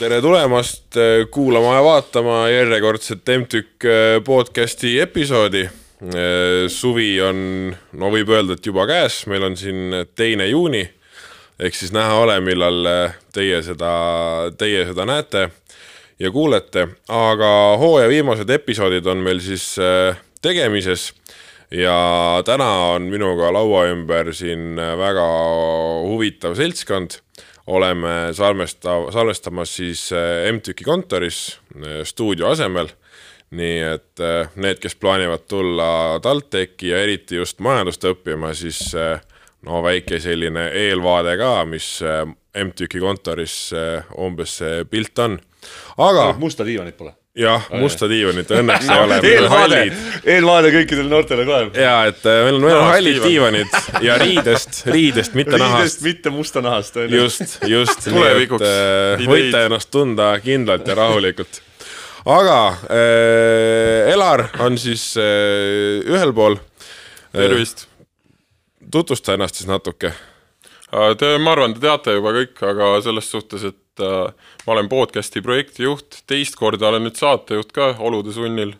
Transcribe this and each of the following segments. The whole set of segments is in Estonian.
tere tulemast äh, kuulama ja vaatama järjekordset M-tükk äh, podcasti episoodi. Äh, suvi on, no võib öelda, et juba käes, meil on siin teine juuni. Ehk siis näha ole, millal teie seda, teie seda näete ja kuulete, aga hooaja viimased episoodid on meil siis tegemises. Ja täna on minuga laua ümber siin väga huvitav seltskond oleme salvestav, salvestamas siis äh, M-tüki kontoris äh, stuudio asemel. nii et äh, need, kes plaanivad tulla TalTechi ja eriti just majandust õppima, siis no väike selline eelvaade ka, mis M-tüki kontoris umbes see pilt on. aga. musta diivanit pole jah, musta diivanit õnneks ei ole. eelvaade, eelvaade kõikidele noortele ka. ja et äh, meil on, on hallid diivanid ja riidest, riidest, mitte riidest, nahast. riidest, mitte musta nahast. just, just. tulevikuks. Äh, võite ennast tunda kindlalt ja rahulikult. aga äh, Elar on siis äh, ühel pool. tervist. tutvusta ennast siis natuke. Te, ma arvan, te teate juba kõik, aga selles suhtes, et et äh, ma olen podcast'i projektijuht, teist korda olen nüüd saatejuht ka olude sunnil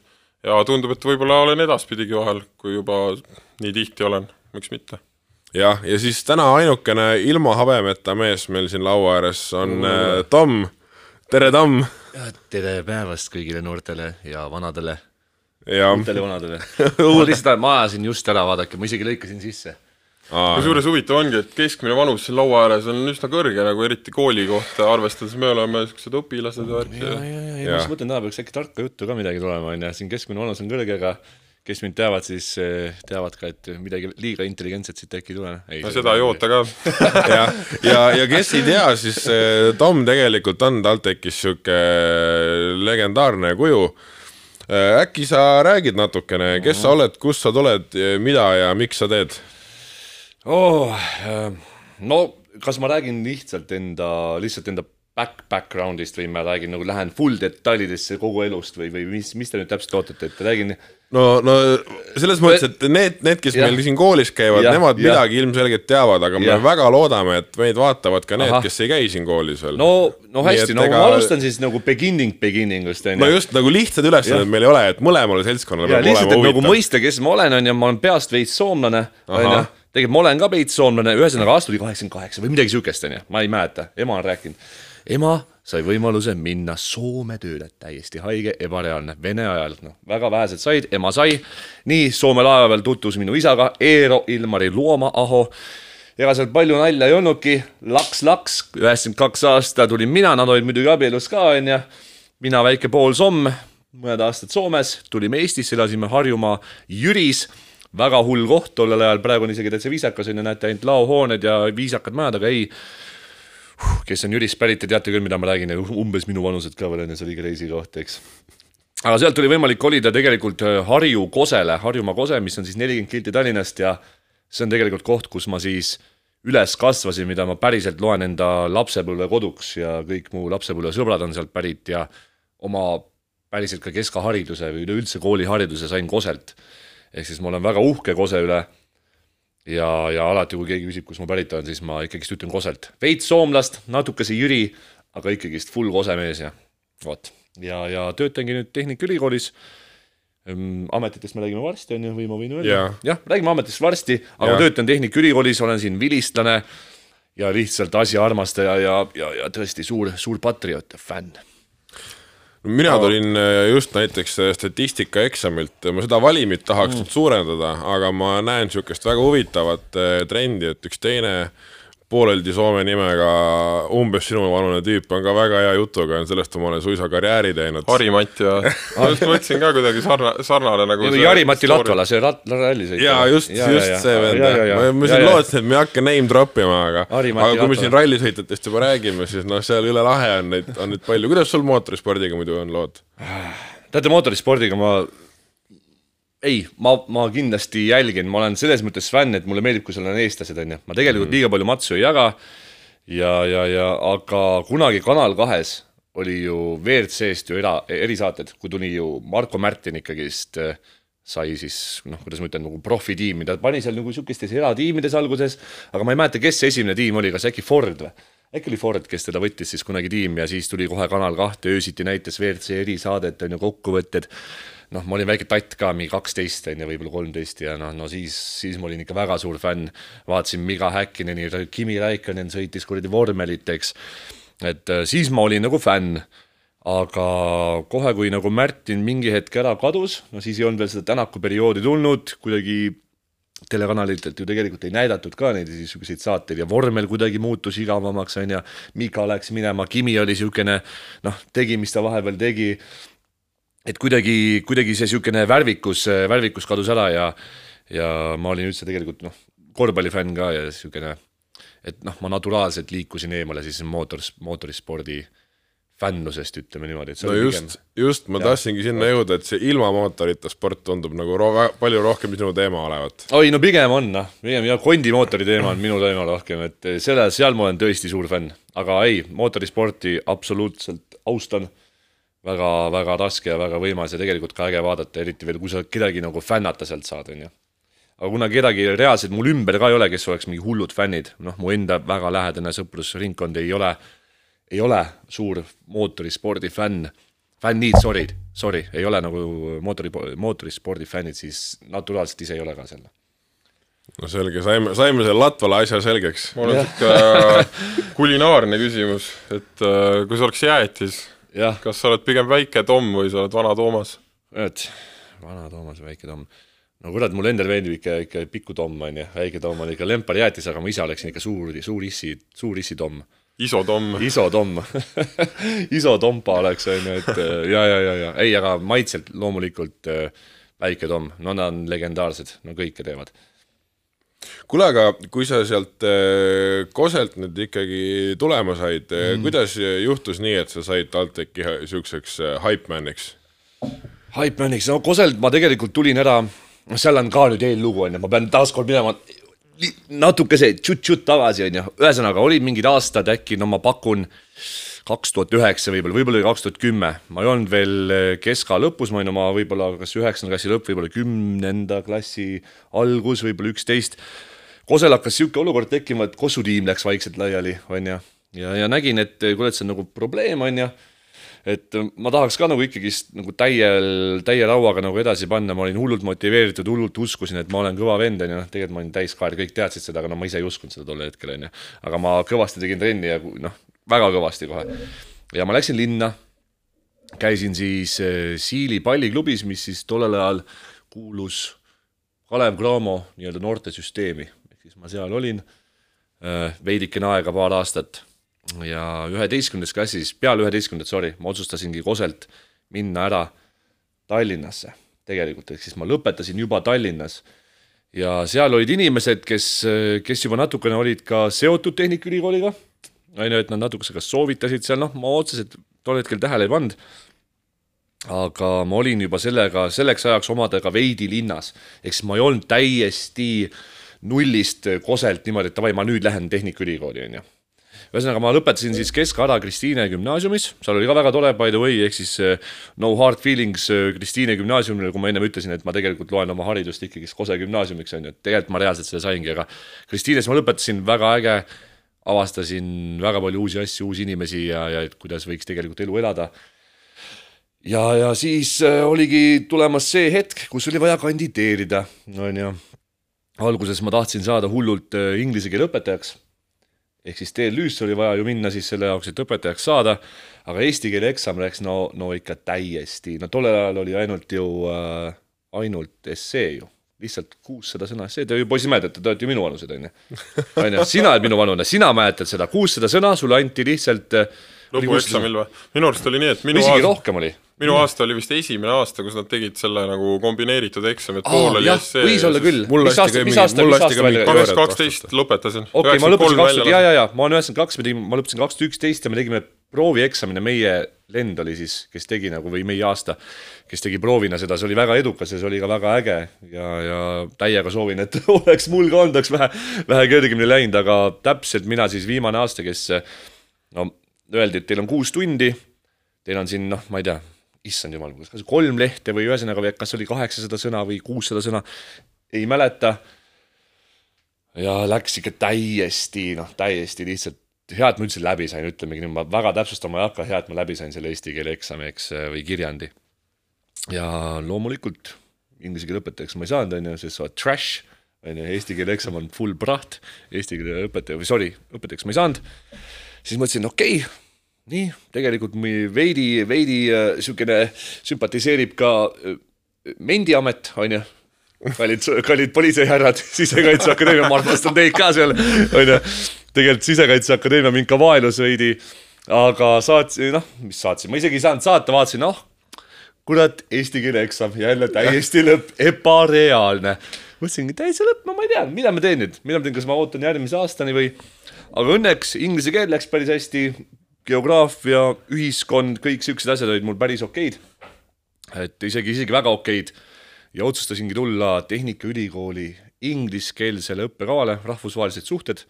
ja tundub, et võib-olla olen edaspidigi vahel, kui juba nii tihti olen, miks mitte. jah, ja siis täna ainukene ilma habemeta mees meil siin laua ääres on mm. Tom. tere, Tom! tere päevast kõigile noortele ja vanadele. uutele vanadele ma lihtsalt, ma ajasin just ära, vaadake, ma isegi lõikasin sisse kusjuures huvitav ongi, et keskmine vanus siin laua ääres on üsna kõrge nagu eriti kooli kohta arvestades, me oleme siuksed õpilased ja värki. ja, ja, ja, ja ma just mõtlen, täna peaks äkki tarka juttu ka midagi tulema, onju, siin keskmine vanus on kõrge, aga kes mind teavad, siis eh, teavad ka, et midagi liiga intelligentset siit äkki ei tule. no seda ei oota ka. Ja, ja, ja kes ei tea, siis eh, Tom tegelikult on TalTechis sihuke legendaarne kuju. Äkki sa räägid natukene, kes sa oled, kust sa tuled, mida ja miks sa teed? Oh,? no kas ma räägin lihtsalt enda, lihtsalt enda back, background'ist või ma räägin nagu lähen full detailidesse kogu elust või, või mis, mis te nüüd täpselt ootate, et räägin? no, no selles mõttes, et need, need, kes ja. meil siin koolis käivad, nemad ja. midagi ilmselgelt teavad, aga ja. me väga loodame, et meid vaatavad ka need, kes ei käi siin koolis veel. no, no hästi, no ega... ma alustan siis nagu beginning beginning ust onju. no just nagu lihtsad ülesanded meil ei ole, et mõlemale seltskonnale peab olema nagu huvitav. nagu mõista, kes ma olen, onju, ma olen peast veits soomlane, onju tegelikult ma olen ka veits soomlane, ühesõnaga aasta oli kaheksakümmend kaheksa või midagi siukest, onju, ma ei mäleta, ema on rääkinud. ema sai võimaluse minna Soome tööle, täiesti haige, ebareaalne, Vene ajal, noh, väga vähesed said, ema sai. nii, Soome laeva peal tutvus minu isaga, Eero Ilmari Looma-Aho ega seal palju nalja ei olnudki, laks-laks, üheksakümmend kaks aasta tulin mina, nad olid muidugi abielus ka, onju. mina väike poolsomm, mõned aastad Soomes, tulime Eestisse, elasime Harjumaa Jüris väga hull koht tollel ajal, praegu on isegi täitsa viisakas, on ju, näete ainult laohooned ja viisakad majad, aga ei. kes on Jürist pärit ja teate küll, mida ma räägin, umbes minu vanused ka veel on ju, see oli crazy koht, eks aga sealt oli võimalik kolida tegelikult äh, Harju Kosele, Harjumaa Kose, mis on siis nelikümmend kilti Tallinnast ja see on tegelikult koht, kus ma siis üles kasvasin, mida ma päriselt loen enda lapsepõlve koduks ja kõik mu lapsepõlvesõbrad on sealt pärit ja oma päriselt ka keskhariduse või üleüldse koolihariduse sain Koselt ehk siis ma olen väga uhke Kose üle. ja, ja alati, kui keegi küsib, kust ma pärit olen, siis ma ikkagist ütlen Koselt. veits soomlast, natukese Jüri, aga ikkagist full Kose mees ja vot. ja, ja töötangi nüüd Tehnikaülikoolis ehm, ametitest me räägime varsti, on ju, või ma võin öelda yeah.? jah, räägime ametist varsti, aga yeah. töötan Tehnikaülikoolis, olen siin vilistlane ja lihtsalt asjaarmastaja ja, ja, ja tõesti suur, suur patrioot ja fänn mina tulin äh, just näiteks äh, statistikaeksamilt, ma seda valimit tahaks mm. suurendada, aga ma näen niisugust väga huvitavat äh, trendi, et üks teine pooleldi Soome nimega umbes sinuvanune tüüp on ka väga hea jutuga, on sellest ma olen suisa karjääri teinud. Harimati ja ma just mõtlesin ka kuidagi sarna-, sarnane nagu see Jari-Mati Latvala, see rat-, rallisõit. jaa, just, just ja, see vend, ma, ma siin lootsin, et me ei hakka name drop ima, aga aga kui me siin rallisõitjatest juba räägime, siis noh, seal üle lahe on neid, on neid palju, kuidas sul mootorispordiga muidu on lood? teate, mootorispordiga ma ei, ma, ma kindlasti jälgin, ma olen selles mõttes fänn, et mulle meeldib, kui seal on eestlased, onju. ma tegelikult mm. liiga palju matsu ei jaga. ja, ja, ja aga kunagi Kanal kahes oli ju WRC-st ju era, erisaated, kui tuli ju Marko Märtin ikkagist äh, sai siis noh, kuidas ma ütlen, nagu profitiimi, ta pani seal nagu sihukestes eratiimides alguses, aga ma ei mäleta, kes see esimene tiim oli, kas äkki Ford või? äkki oli Ford, kes teda võttis siis kunagi tiimi ja siis tuli kohe Kanal kahte, öösiti näitas WRC erisaadet, on ju, kokkuvõtted. Noh, ma olin väike tatt ka, mingi kaksteist on ju, võib-olla kolmteist ja noh, no siis, siis ma olin ikka väga suur fänn. vaatasin Miga Häkkineni, Kimi Raikkonen sõitis kuradi vormelit, eks. et äh, siis ma olin nagu fänn aga kohe, kui nagu Märtin mingi hetk ära kadus, no siis ei olnud veel seda Tänaku perioodi tulnud, kuidagi telekanalitelt ju tegelikult ei näidatud ka neid niisuguseid saateid ja vormel kuidagi muutus igavamaks, on ju. Mika läks minema, Kimi oli niisugune noh, tegi, mis ta vahepeal tegi. Et kuidagi, kuidagi see niisugune värvikus, värvikus kadus ära ja, ja ma olin üldse tegelikult noh, korvpallifänn ka ja niisugune, et noh, ma naturaalselt liikusin eemale siis mootor, mootorispordi fännusest, ütleme niimoodi, et see no just pigem..., just, ma ja. tahtsingi sinna jõuda, et see ilma mootorita sport tundub nagu ro palju rohkem sinu teema olevat. oi, no pigem on noh, pigem ja kondimootori teema on minu teema rohkem, et selle, seal ma olen tõesti suur fänn, aga ei, mootorisporti absoluutselt austan väga, väga raske ja väga võimas ja tegelikult ka äge vaadata, eriti veel, kui sa kedagi nagu fännata sealt saad, on ju. aga kuna kedagi reaalselt mul ümber ka ei ole, kes oleks mingi hullud fännid, noh, mu enda väga lähedane sõprusringkond ei ole ei ole suur mootorispordi fänn, fännid, sorry, sorry, ei ole nagu mootori, mootorispordi fännid, siis naturaalselt ise ei ole ka seal no selge, saime, saime selle Latvala asja selgeks. mul on sihuke kulinaarne küsimus, et uh, kui sa oleks jäätis, kas sa oled pigem väike Tom või sa oled vana Toomas? et vana Toomas väike Tom. No kurat, mulle endale meeldib ikka, ikka Piku Tom on ju, väike Tom on ikka lempar-jäätis, aga ma ise oleksin ikka suur, suur issi, suur issi Tom. Isotomm. isotomm isotompa oleks, on ju, et äh, ja, ja, ja, ja. Ei, aga maitselt loomulikult äh, väike tomm, no nad on legendaarsed, no kõike teevad. Kuule, aga kui sa sealt äh, Koselt nüüd ikkagi tulema said mm., kuidas juhtus nii, et sa said TalTechi niisuguseks hypemaniks? Hypemaniks, no Koselt ma tegelikult tulin ära, seal on ka nüüd eellugu, on ju, ma pean taaskord minema natuke see tšut-tšut tagasi, on ju, ühesõnaga olid mingid aastad äkki, no ma pakun kaks tuhat üheksa võib-olla, võib-olla oli kaks tuhat kümme, ma ei olnud veel eh, keska lõpus, ma olin oma võib-olla kas üheksanda klassi lõpp, võib-olla kümnenda klassi algus, võib-olla üksteist. Kosel hakkas niisugune olukord tekkima, et Kossu tiim läks vaikselt laiali, on ju, ja, ja nägin, et kuule, et see on nagu probleem, on ju. Et ma tahaks ka nagu ikkagist nagu täiel, täie rauaga nagu edasi panna, ma olin hullult motiveeritud, hullult uskusin, et ma olen kõva vend, on ju, noh, tegelikult ma olin täiskaar, kõik teadsid seda, aga no ma ise ei uskunud seda tol hetkel, on ju. aga ma kõvasti tegin trenni ja noh, väga kõvasti kohe. ja ma läksin linna, käisin siis äh, Siili palliklubis, mis siis tollel ajal kuulus Kalev Cramo nii-öelda noortesüsteemi, ehk siis ma seal olin äh, veidikene aega, paar aastat ja üheteistkümnendas klassis, peale üheteistkümnendat, sorry, ma otsustasingi Koselt minna ära Tallinnasse tegelikult, ehk siis ma lõpetasin juba Tallinnas. ja seal olid inimesed, kes, kes juba natukene olid ka seotud Tehnikaülikooliga, on ju, et nad natukese kas soovitasid seal, noh, ma otseselt tol hetkel tähele ei pannud, aga ma olin juba sellega, selleks ajaks omadega veidi linnas, ehk siis ma ei olnud täiesti nullist Koselt niimoodi, et davai, ma nüüd lähen Tehnikaülikooli, on ju ühesõnaga, ma lõpetasin siis Kesk-Ara Kristiine gümnaasiumis, seal oli ka väga tore by the way, ehk siis eh, no hard feelings eh, Kristiine gümnaasiumile, kui ma ennem ütlesin, et ma tegelikult loen oma haridust ikkagi Kose gümnaasiumiks, on ju, et tegelikult ma reaalselt selle saingi, aga Kristiines ma lõpetasin, väga äge, avastasin väga palju uusi asju, uusi inimesi ja, ja et kuidas võiks tegelikult elu elada. Ja, ja siis äh, oligi tulemas see hetk, kus oli vaja kandideerida, on ju. alguses ma tahtsin saada hullult äh, inglise keele õpetajaks. Ehk siis TLÜ-sse oli vaja ju minna siis selle jaoks, et õpetajaks saada, aga eesti keele eksam läks no, no ikka täiesti, no tollel ajal oli ainult ju äh,, ainult essee ju, lihtsalt kuussada sõna essee, te ju poisid mäletate, te olete ju minuvanused, on ju. on ju, sina oled minuvanune, sina mäletad seda, kuussada sõna, sulle anti lihtsalt äh, lõpueksamil või? minu arust oli nii, et minu isegi aasta... rohkem oli minu aasta oli vist esimene aasta, kus nad tegid selle nagu kombineeritud eksami, et pool oli essee. võis olla küll. mis aasta, mis aasta, mis aasta välja? kaks, kaksteist lõpetasin. okei okay,, ma lõpetasin kaks tuhat, ja, ja, ja ma olen üheksakümmend kaks, me tegime, ma lõpetasin kaks tuhat üksteist ja me tegime proovieksamina, meie lend oli siis, kes tegi nagu või meie aasta, kes tegi proovina seda, see oli väga edukas ja see oli ka väga äge ja, ja täiega soovin, et oleks mul ka olnud, oleks vähe, vähe kergemini läinud, aga täpselt mina siis viimane aasta, kes no öeldi, et teil on kuus tundi, teil on siin noh, ma ei tea issand jumal, kas kolm lehte või ühesõnaga, kas oli kaheksasada sõna või kuussada sõna, ei mäleta. ja läks ikka täiesti, noh, täiesti lihtsalt hea, et ma üldse läbi sain, ütlemegi nii, ma väga täpsustama ei hakka, hea, et ma läbi sain selle eesti keele eksami, eks, või kirjandi. ja loomulikult inglise keele õpetajaks ma ei saanud, on ju, sest sa oled trash, on ju, eesti keele eksam on full praht, eesti keele õpetaja, või sorry, õpetajaks ma ei saanud, siis mõtlesin, okei okay,, nii, tegelikult veidi, veidi niisugune äh, sümpatiseerib ka äh, Mendiamet, on ju kallid, kallid politseihärrad, Sisekaitseakadeemia, ma armastan teid ka seal, onju. Tegelikult Sisekaitseakadeemia mind ka vaenus veidi, aga saatsin, noh, mis saatsin, ma isegi ei saanud saata, vaatasin, noh, kurat, eesti keele eksam jälle täiesti lõpp, ebareaalne. mõtlesingi, täitsa lõpp, no ma ei tea, mida ma teen nüüd, mida ma teen, kas ma ootan järgmise aastani või, aga õnneks inglise keel läks päris hästi, geograafia, ühiskond, kõik siuksed asjad olid mul päris okeid. et isegi, isegi väga okeid ja otsustasingi tulla Tehnikaülikooli ingliskeelsele õppekavale, rahvusvahelised suhted.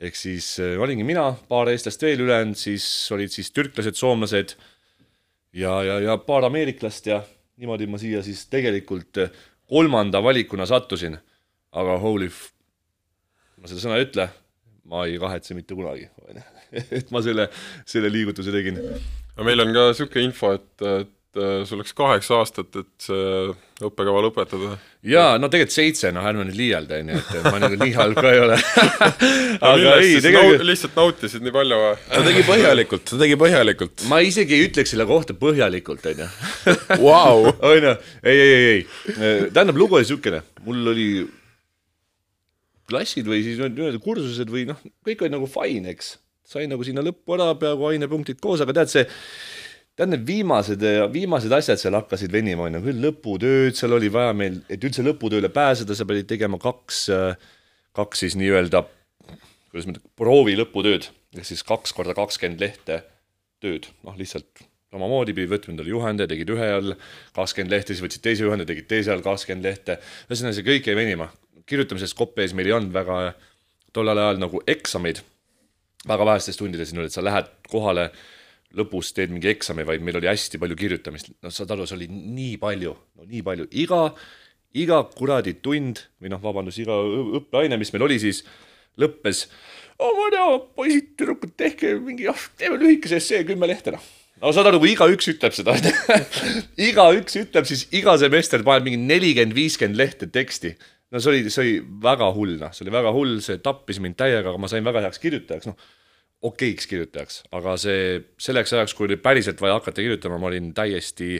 Ehk siis äh, olingi mina, paar eestlast veel, ülejäänud siis olid siis türklased, soomlased ja, ja, ja paar ameeriklast ja niimoodi ma siia siis tegelikult äh, kolmanda valikuna sattusin. aga holy f-, ma seda sõna ei ütle, ma ei kahetse mitte kunagi, et ma selle, selle liigutuse tegin. aga meil on ka niisugune info, et, sul läks kaheksa aastat, et see õppekava lõpetada. jaa, no tegelikult seitse, noh ärme nüüd liialda, onju, et ma nagu nii halb ka ei ole aga ei, tegelikult lihtsalt nautisid nii palju või? ta tegi põhjalikult, ta tegi põhjalikult. ma isegi ei ütleks selle kohta põhjalikult, onju. Vau! onju, ei, ei, ei, ei, tähendab, lugu oli siukene, mul oli klassid või siis nii-öelda kursused või noh, kõik olid nagu fine, eks. sain nagu sinna lõppu ära, peaaegu ainepunktid koos, aga tead, see tead, need viimased, viimased asjad seal hakkasid venima, on ju, küll lõputööd, seal oli vaja meil, et üldse lõputööle pääseda, sa pidid tegema kaks, kaks siis nii-öelda, kuidas ma ütlen, proovi lõputööd, ehk siis kaks korda kakskümmend lehte tööd, noh, lihtsalt samamoodi pidid võtma endale juhende, tegid ühe all kakskümmend lehte, siis võtsid teise juhende, tegid teise all kakskümmend lehte. ühesõnaga, see kõik jäi venima. kirjutamisest kopp ees meil ei olnud väga tollel ajal nagu eksameid, väga vähestes tundides, et sa lähed kohale lõpus teed mingi eksami, vaid meil oli hästi palju kirjutamist, noh, saad aru, see oli nii palju, no nii palju, iga, iga kuradi tund või noh, vabandust, iga õppeaine, mis meil oli siis, lõppes. oh, ma ei tea, poisid, tüdrukud, tehke mingi, oh, teeme lühikese essee, kümme lehte, noh no saad aru, kui igaüks ütleb seda igaüks ütleb, siis iga semester paneb mingi nelikümmend, viiskümmend lehte teksti. no see oli, see oli väga hull, noh, see oli väga hull, see tappis mind täiega, aga ma sain väga heaks kirjutajaks, noh okeiks kirjutajaks, aga see selleks ajaks, kui oli päriselt vaja hakata kirjutama, ma olin täiesti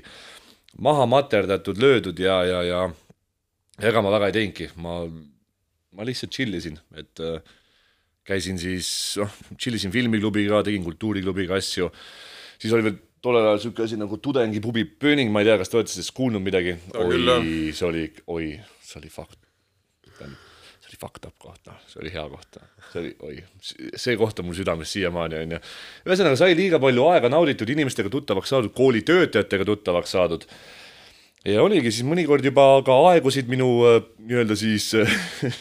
maha materdatud, löödud ja, ja, ja ega ma väga ei teinudki, ma, ma lihtsalt chill isin, et äh, käisin siis, noh, chill isin filmiklubiga, tegin kultuuriklubiga asju, siis oli veel tollel ajal niisugune asi nagu tudengipubi pööning, ma ei tea, kas te olete sellest kuulnud midagi? oi, see oli, oi, see oli fakt see oli fucked up koht, noh, see oli hea koht, see oli, oi, see koht on mul südames siiamaani, on ju. ühesõnaga, sai liiga palju aega nauditud, inimestega tuttavaks saadud, kooli töötajatega tuttavaks saadud. ja oligi siis mõnikord juba ka aegusid minu äh, nii-öelda siis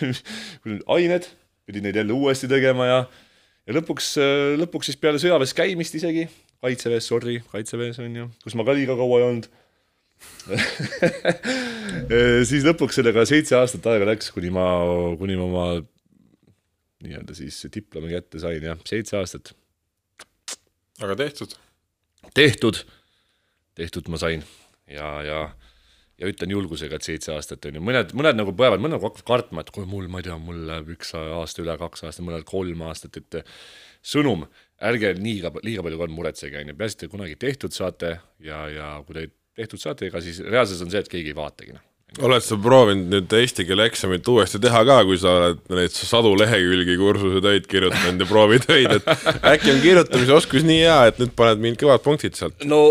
ained, pidin neid jälle uuesti tegema ja, ja lõpuks, äh, lõpuks siis peale sõjaväes käimist isegi, kaitseväes, sorry, kaitseväes on ju, kus ma ka liiga kaua ei olnud siis lõpuks sellega seitse aastat aega läks, kuni ma, kuni ma oma nii-öelda siis diplomi kätte sain, jah, seitse aastat. aga tehtud? tehtud, tehtud ma sain ja, ja, ja ütlen julgusega, et seitse aastat on ju, mõned, mõned nagu põevad, mõned nagu hakkavad kartma, et kuule mul, ma ei tea, mul läheb üks aasta üle, kaks aastat, mõnel kolm aastat, et sõnum, ärge liiga, liiga palju ka muretsege, on ju, peaasi, et te kunagi tehtud saate ja, ja kui te tehtud saate, ega siis reaalsus on see, et keegi ei vaatagi noh oled sa proovinud nüüd eesti keele eksamit uuesti teha ka, kui sa oled neid sadu lehekülgi kursuse töid kirjutanud ja proovitöid, et äkki on kirjutamise oskus nii hea, et nüüd paned mind kõvad punktid sealt? no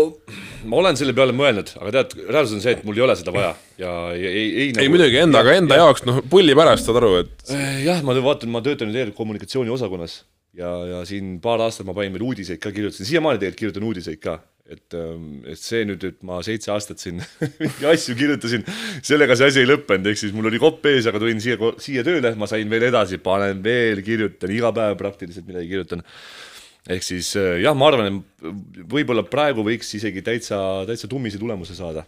ma olen selle peale mõelnud, aga tead, reaalsus on see, et mul ei ole seda vaja ja ei, ei, ei nagu.... ei muidugi enda, aga enda ja, jaoks noh, pulli pärast saad aru, et. Eh, jah, ma vaatan, ma töötan nüüd kommunikatsiooniosakonnas ja, ja siin paar aastat ma panin veel uudiseid ka, kirjutasin, siiamaani tegelikult kirjutan uudiseid ka et, ähm, et see nüüd, et ma seitse aastat siin mingi asju kirjutasin, sellega see asi ei lõppenud, ehk siis mul oli kopp ees, aga tulin siia, siia tööle, ma sain veel edasi, panen veel, kirjutan iga päev praktiliselt midagi kirjutan. ehk siis äh, jah, ma arvan, et võib-olla praegu võiks isegi täitsa, täitsa tummisi tulemuse saada.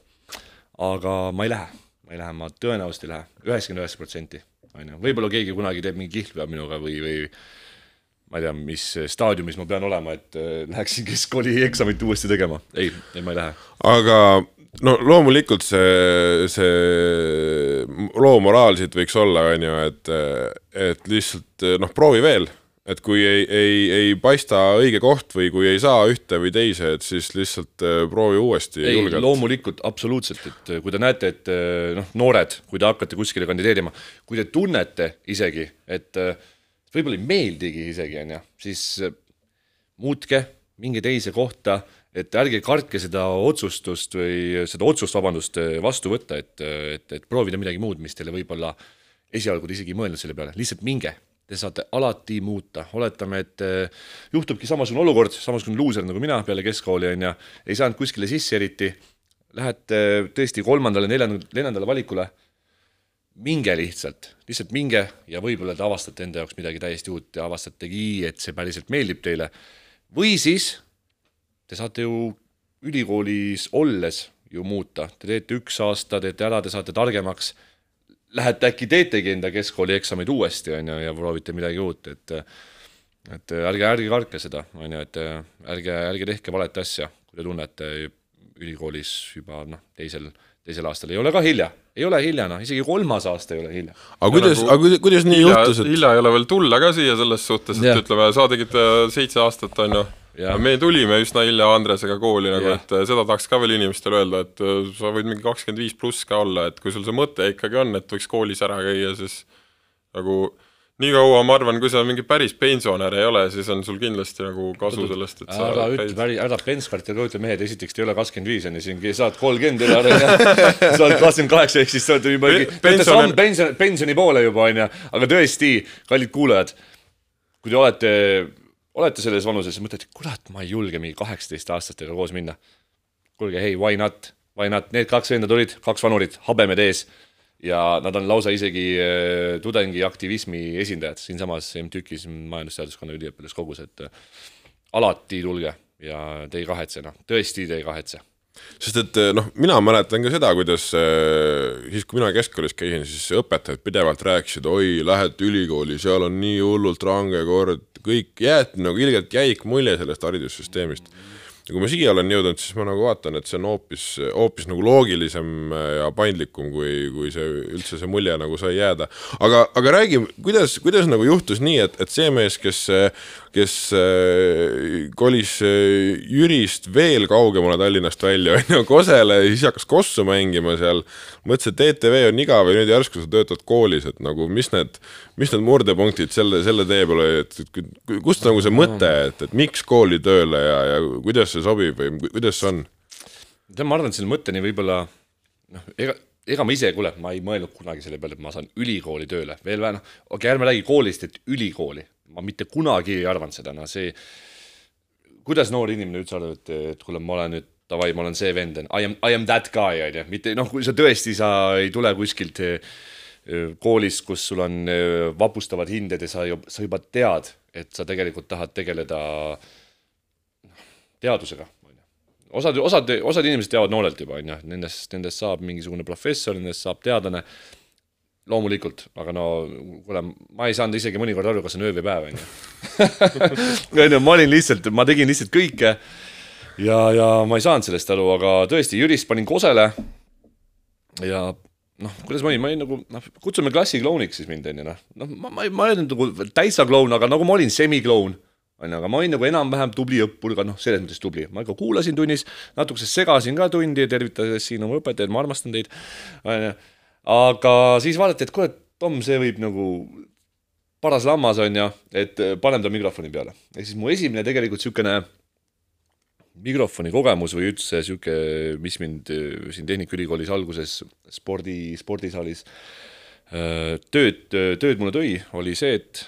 aga ma ei lähe, ma ei lähe, ma tõenäoliselt ei lähe, üheksakümmend üheksa protsenti, on ju, võib-olla keegi kunagi teeb mingi kihlvea minuga või, või ma ei tea, mis staadiumis ma pean olema, et äh, läheksin keskkooli eksamit uuesti tegema. ei, ei ma ei lähe. aga no loomulikult see, see loo moraal siit võiks olla, on ju, et, et lihtsalt noh, proovi veel, et kui ei, ei, ei paista õige koht või kui ei saa ühte või teise, et siis lihtsalt eh, proovi uuesti ei, loomulikult absoluutselt, et kui te näete, et noh, noored, kui te hakkate kuskile kandideerima, kui te tunnete isegi, et äh, võib-olla ei meeldigi isegi, on ju, siis äh, muutke, minge teise kohta, et ärge kartke seda otsustust või seda otsust, vabandust, vastu võtta, et, et, et proovida midagi muud, mis teile võib-olla esialgu te isegi ei mõelnud selle peale, lihtsalt minge. Te saate alati muuta, oletame, et juhtubki samasugune olukord, samasugune luuser nagu mina peale keskkooli on ju, ei saanud kuskile sisse eriti, lähete tõesti kolmandale, neljandale, neljandale valikule, minge lihtsalt, lihtsalt minge ja võib-olla te avastate enda jaoks midagi täiesti uut ja avastategi, et see päriselt meeldib teile. või siis te saate ju ülikoolis olles ju muuta, te teete üks aasta, teete ära, te saate targemaks, lähete äkki teetegi enda keskkooli eksameid uuesti, on ju, ja proovite midagi uut, et et ärge, ärge kartke seda, on ju, et ärge, ärge tehke valet asja, kui te tunnete ülikoolis juba noh, teisel, teisel aastal. Ei ole ka hilja, ei ole hilja, noh, isegi kolmas aasta ei ole hilja. aga kuidas, nagu aga kuidas, kuidas nii hilja, juhtus, et hilja ei ole veel tulla ka siia selles suhtes, et Jah. ütleme, sa tegid äh, seitse aastat, on ju. Jah. me tulime üsna hilja Andresega kooli nagu, et äh, seda tahaks ka veel inimestele öelda, et äh, sa võid mingi kakskümmend viis pluss ka olla, et kui sul see mõte ikkagi on, et võiks koolis ära käia, siis nagu nii kaua, ma arvan, kui sa mingi päris pensionär ei ole, siis on sul kindlasti nagu kasu sellest, et sa ära ütle, päris, ära Benchmarti ka ütle, mehed, esiteks te ei ole kakskümmend viis on ju, siin saad kolmkümmend üle, on ju. sa oled kakskümmend kaheksa, ehk siis sa oled juba Pe- pensioni pensionär-, pensioni, poole juba on ju, aga tõesti, kallid kuulajad, kui te olete, olete selles vanuses ja mõtlete, kurat, ma ei julge mingi kaheksateistaastastega koos minna. kuulge, hei, why not, why not, need kaks venda tulid, kaks vanurit, habemed ees ja nad on lausa isegi äh, tudengiaktivismi esindajad siinsamas MTÜK-is majandusteaduskonna üliõpilaskogus, et äh, alati tulge ja te ei kahetse, noh, tõesti te ei kahetse. sest et noh, mina mäletan ka seda, kuidas äh, siis, kui mina keskkoolis käisin, siis õpetajad pidevalt rääkisid, oi, lähete ülikooli, seal on nii hullult range kord, kõik jäeti nagu ilgelt jäik mulje sellest haridussüsteemist. Ja kui ma siia olen jõudnud, siis ma nagu vaatan, et see on hoopis, hoopis nagu loogilisem ja paindlikum, kui, kui see üldse see mulje nagu sai jääda. aga, aga räägi, kuidas, kuidas nagu juhtus nii, et, et see mees, kes, kes äh, kolis äh, Jürist veel kaugemale Tallinnast välja, on ju, Kosele, siis hakkas kossu mängima seal, mõtles, et ETV on igav ja nüüd järsku sa töötad koolis, et nagu mis need, mis need murdepunktid selle, selle tee peal oli, et, et ku- kust nagu see mõte, et, et miks kooli tööle ja, ja kuidas see sobib või ku- kuidas see on? tead, ma arvan, et selle mõtteni võib-olla noh, ega, ega ma ise, kuule, ma ei mõelnud kunagi selle peale, et ma saan ülikooli tööle, veel vähe, noh, okei okay,, ärme räägi koolist, et ülikooli, ma mitte kunagi ei arvanud seda, no see, kuidas noor inimene üldse arvab, et, et kuule, ma olen nüüd davai, ma olen see vend, I am, I am that guy, on ju, mitte noh, kui sa tõesti, sa ei tule kuskilt eh, koolist, kus sul on eh, vapustavad hinded ja sa ju, sa juba tead, et sa tegelikult tahad tegeleda teadusega, on ju. osad, osad, osad inimesed teavad noorelt juba, on ju, nendest, nendest saab mingisugune professor, nendest saab teadlane, loomulikult, aga no kuule, ma ei saanud isegi mõnikord aru, kas on öö või päev, on ju. on ju, ma olin lihtsalt, ma tegin lihtsalt kõike ja, ja ma ei saanud sellest aru, aga tõesti, Jürist panin kosele ja noh, kuidas ma olin, ma olin nagu noh, kutsume klassiklouniks siis mind onju noh, noh ma, ma ma ei olnud nagu täitsa kloun, aga nagu ma olin semikloun onju, aga ma olin nagu enam-vähem tubli õppur, aga noh, selles mõttes tubli, ma ikka kuulasin tunnis, natukese segasin ka tundi, tervitades siin oma õpetajaid, ma armastan teid onju, aga siis vaadati, et kuule, Tom, see võib nagu paras lammas on ju, et paneme ta mikrofoni peale. ehk siis mu esimene tegelikult niisugune mikrofoni kogemus või üldse niisugune, mis mind siin Tehnikaülikoolis alguses spordi, spordisaalis tööd, tööd mulle tõi, oli see, et,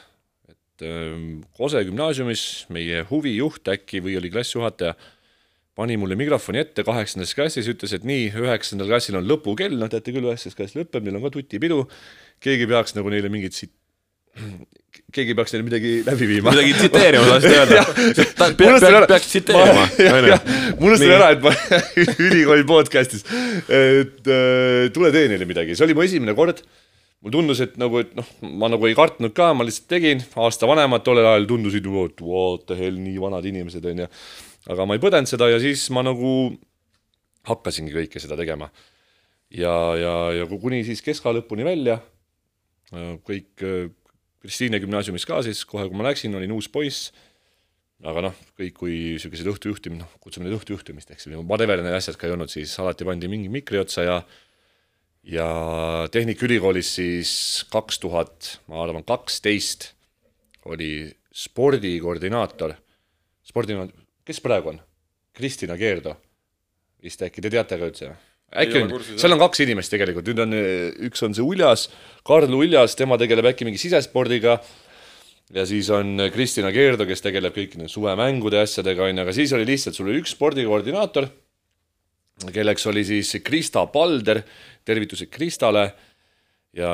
Kose gümnaasiumis meie huvijuht äkki või oli klassijuhataja, pani mulle mikrofoni ette kaheksandas klassis, ütles, et nii, üheksandal klassil on lõpukell, noh teate küll, üheksas klass lõpeb, neil on ka tutipidu, keegi peaks nagu neile mingit sit-, keegi peaks neile midagi läbi viima. midagi tsiteerima tahtsid öelda? Unustan ära- peaks tsiteerima, mul unustan ära, et ma ülikooli podcast'is, et äh, tule tee neile midagi, see oli mu esimene kord. Mulle tundus, et nagu, et noh, ma nagu ei kartnud ka, ma lihtsalt tegin, aasta vanemad tollel ajal tundusid, et what the hell, nii vanad inimesed, on ju. aga ma ei põdenud seda ja siis ma nagu hakkasingi kõike seda tegema. ja, ja, ja kuni siis keskkooli lõpuni välja, kõik Kristiine gümnaasiumis ka siis, kohe kui ma läksin, olin uus poiss aga noh, kõik kui niisugused õhtujuhtim-, noh, kutsume neid õhtujuhtimisteks, whatever need asjad ka ei olnud, siis alati pandi mingi mikri otsa ja ja Tehnikaülikoolis siis kaks tuhat, ma arvan, kaksteist oli spordikoordinaator, spordi, kes praegu on? Kristina Keerdo, vist äkki, te teate ka üldse? äkki on, seal on kaks inimest tegelikult, nüüd on, üks on see Uljas, Karl Uljas, tema tegeleb äkki mingi sisespordiga. Ja siis on Kristina Keerdo, kes tegeleb kõikide suvemängude asjadega, on ju, aga siis oli lihtsalt, sul oli üks spordikoordinaator, kelleks oli siis Krista Palder, tervitused Kristale, ja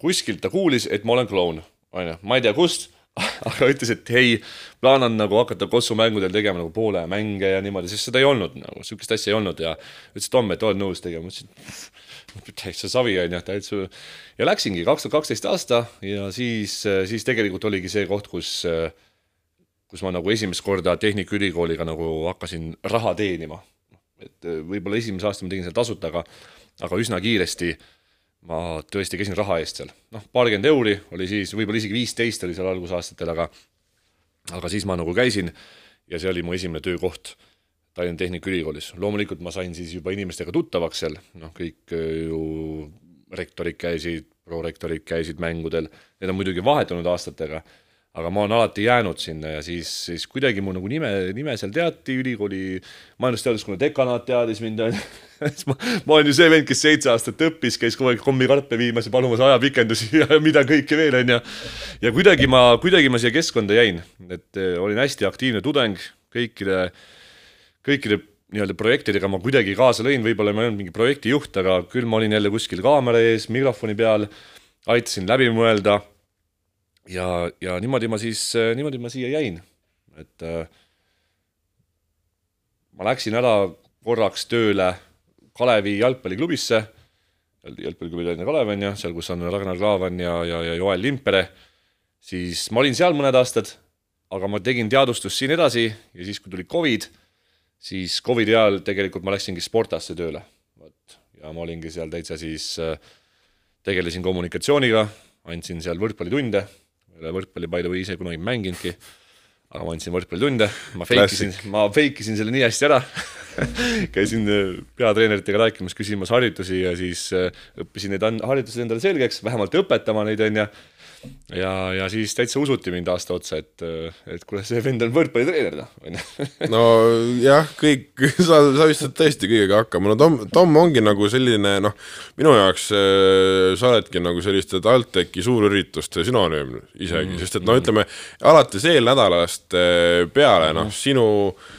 kuskilt ta kuulis, et ma olen kloun, on ju, ma ei tea kust, aga ütles, et ei, plaan on nagu hakata kossumängudel tegema nagu poole mänge ja niimoodi, sest seda ei olnud nagu, sihukest asja ei olnud ja ütles, Tom, et oled nõus tegema, ma ütlesin täitsa savi on ju, täitsa. ja läksingi kaks tuhat kaksteist aasta ja siis, siis tegelikult oligi see koht, kus, kus ma nagu esimest korda Tehnikaülikooliga nagu hakkasin raha teenima. Et võib-olla esimese aasta ma tegin seal tasuta, aga, aga üsna kiiresti ma tõesti käisin raha eest seal, noh, paarkümmend euri oli siis, võib-olla isegi viisteist oli seal algusaastatel, aga aga siis ma nagu käisin ja see oli mu esimene töökoht Tallinna Tehnikaülikoolis. loomulikult ma sain siis juba inimestega tuttavaks seal, noh, kõik äh, ju rektorid käisid, prorektorid käisid mängudel, need on muidugi vahetunud aastatega, aga ma olen alati jäänud sinna ja siis, siis kuidagi mu nagu nime, nime seal teati, ülikooli majandusteaduskonna dekanaat teadis mind, ju. ma, ma olen ju see vend, kes seitse aastat õppis, käis kogu aeg kommikarpe viimas ja palumas ajapikendusi ja mida kõike veel, on ju. ja kuidagi ma, kuidagi ma siia keskkonda jäin, et äh, olin hästi aktiivne tudeng, kõikide kõikide nii-öelda projektidega ma kuidagi kaasa lõin, võib-olla ma ei olnud mingi projektijuht, aga küll ma olin jälle kuskil kaamera ees, mikrofoni peal, aitasin läbi mõelda. Ja, ja niimoodi ma siis, niimoodi ma siia jäin, et äh, ma läksin ära korraks tööle Kalevi jalgpalliklubisse, jalgpalliklubi Tallinna Kalev on ju, seal, kus on Ragnar Klavan ja, ja, ja Joel Limpere, siis ma olin seal mõned aastad, aga ma tegin teadustust siin edasi ja siis, kui tuli Covid siis Covidi ajal tegelikult ma läksingi Sportasse tööle, vot, ja ma olingi seal täitsa siis, äh, tegelesin kommunikatsiooniga, andsin seal võrkpallitunde, ei ole võrkpalli by the way ise kunagi mänginudki, aga ma andsin võrkpallitunde, ma fake isin, ma fake isin selle nii hästi ära. Käisin äh, peatreeneritega rääkimas, küsimas harjutusi ja siis äh, õppisin need harjutused endale selgeks, vähemalt õpetama neid, on ju ja, ja siis täitsa usuti mind aasta otsa, et, et kuule, see vend on võrkpallitreener, noh, on ju. nojah, kõik, sa, sa vist saad tõesti kõigega hakkama, no Tom, Tom ongi nagu selline noh, minu jaoks äh, sa oledki nagu selliste TalTechi suurürituste sünonüüm isegi mm., sest et no ütleme, alates eelnädalast äh, peale noh, sinu äh,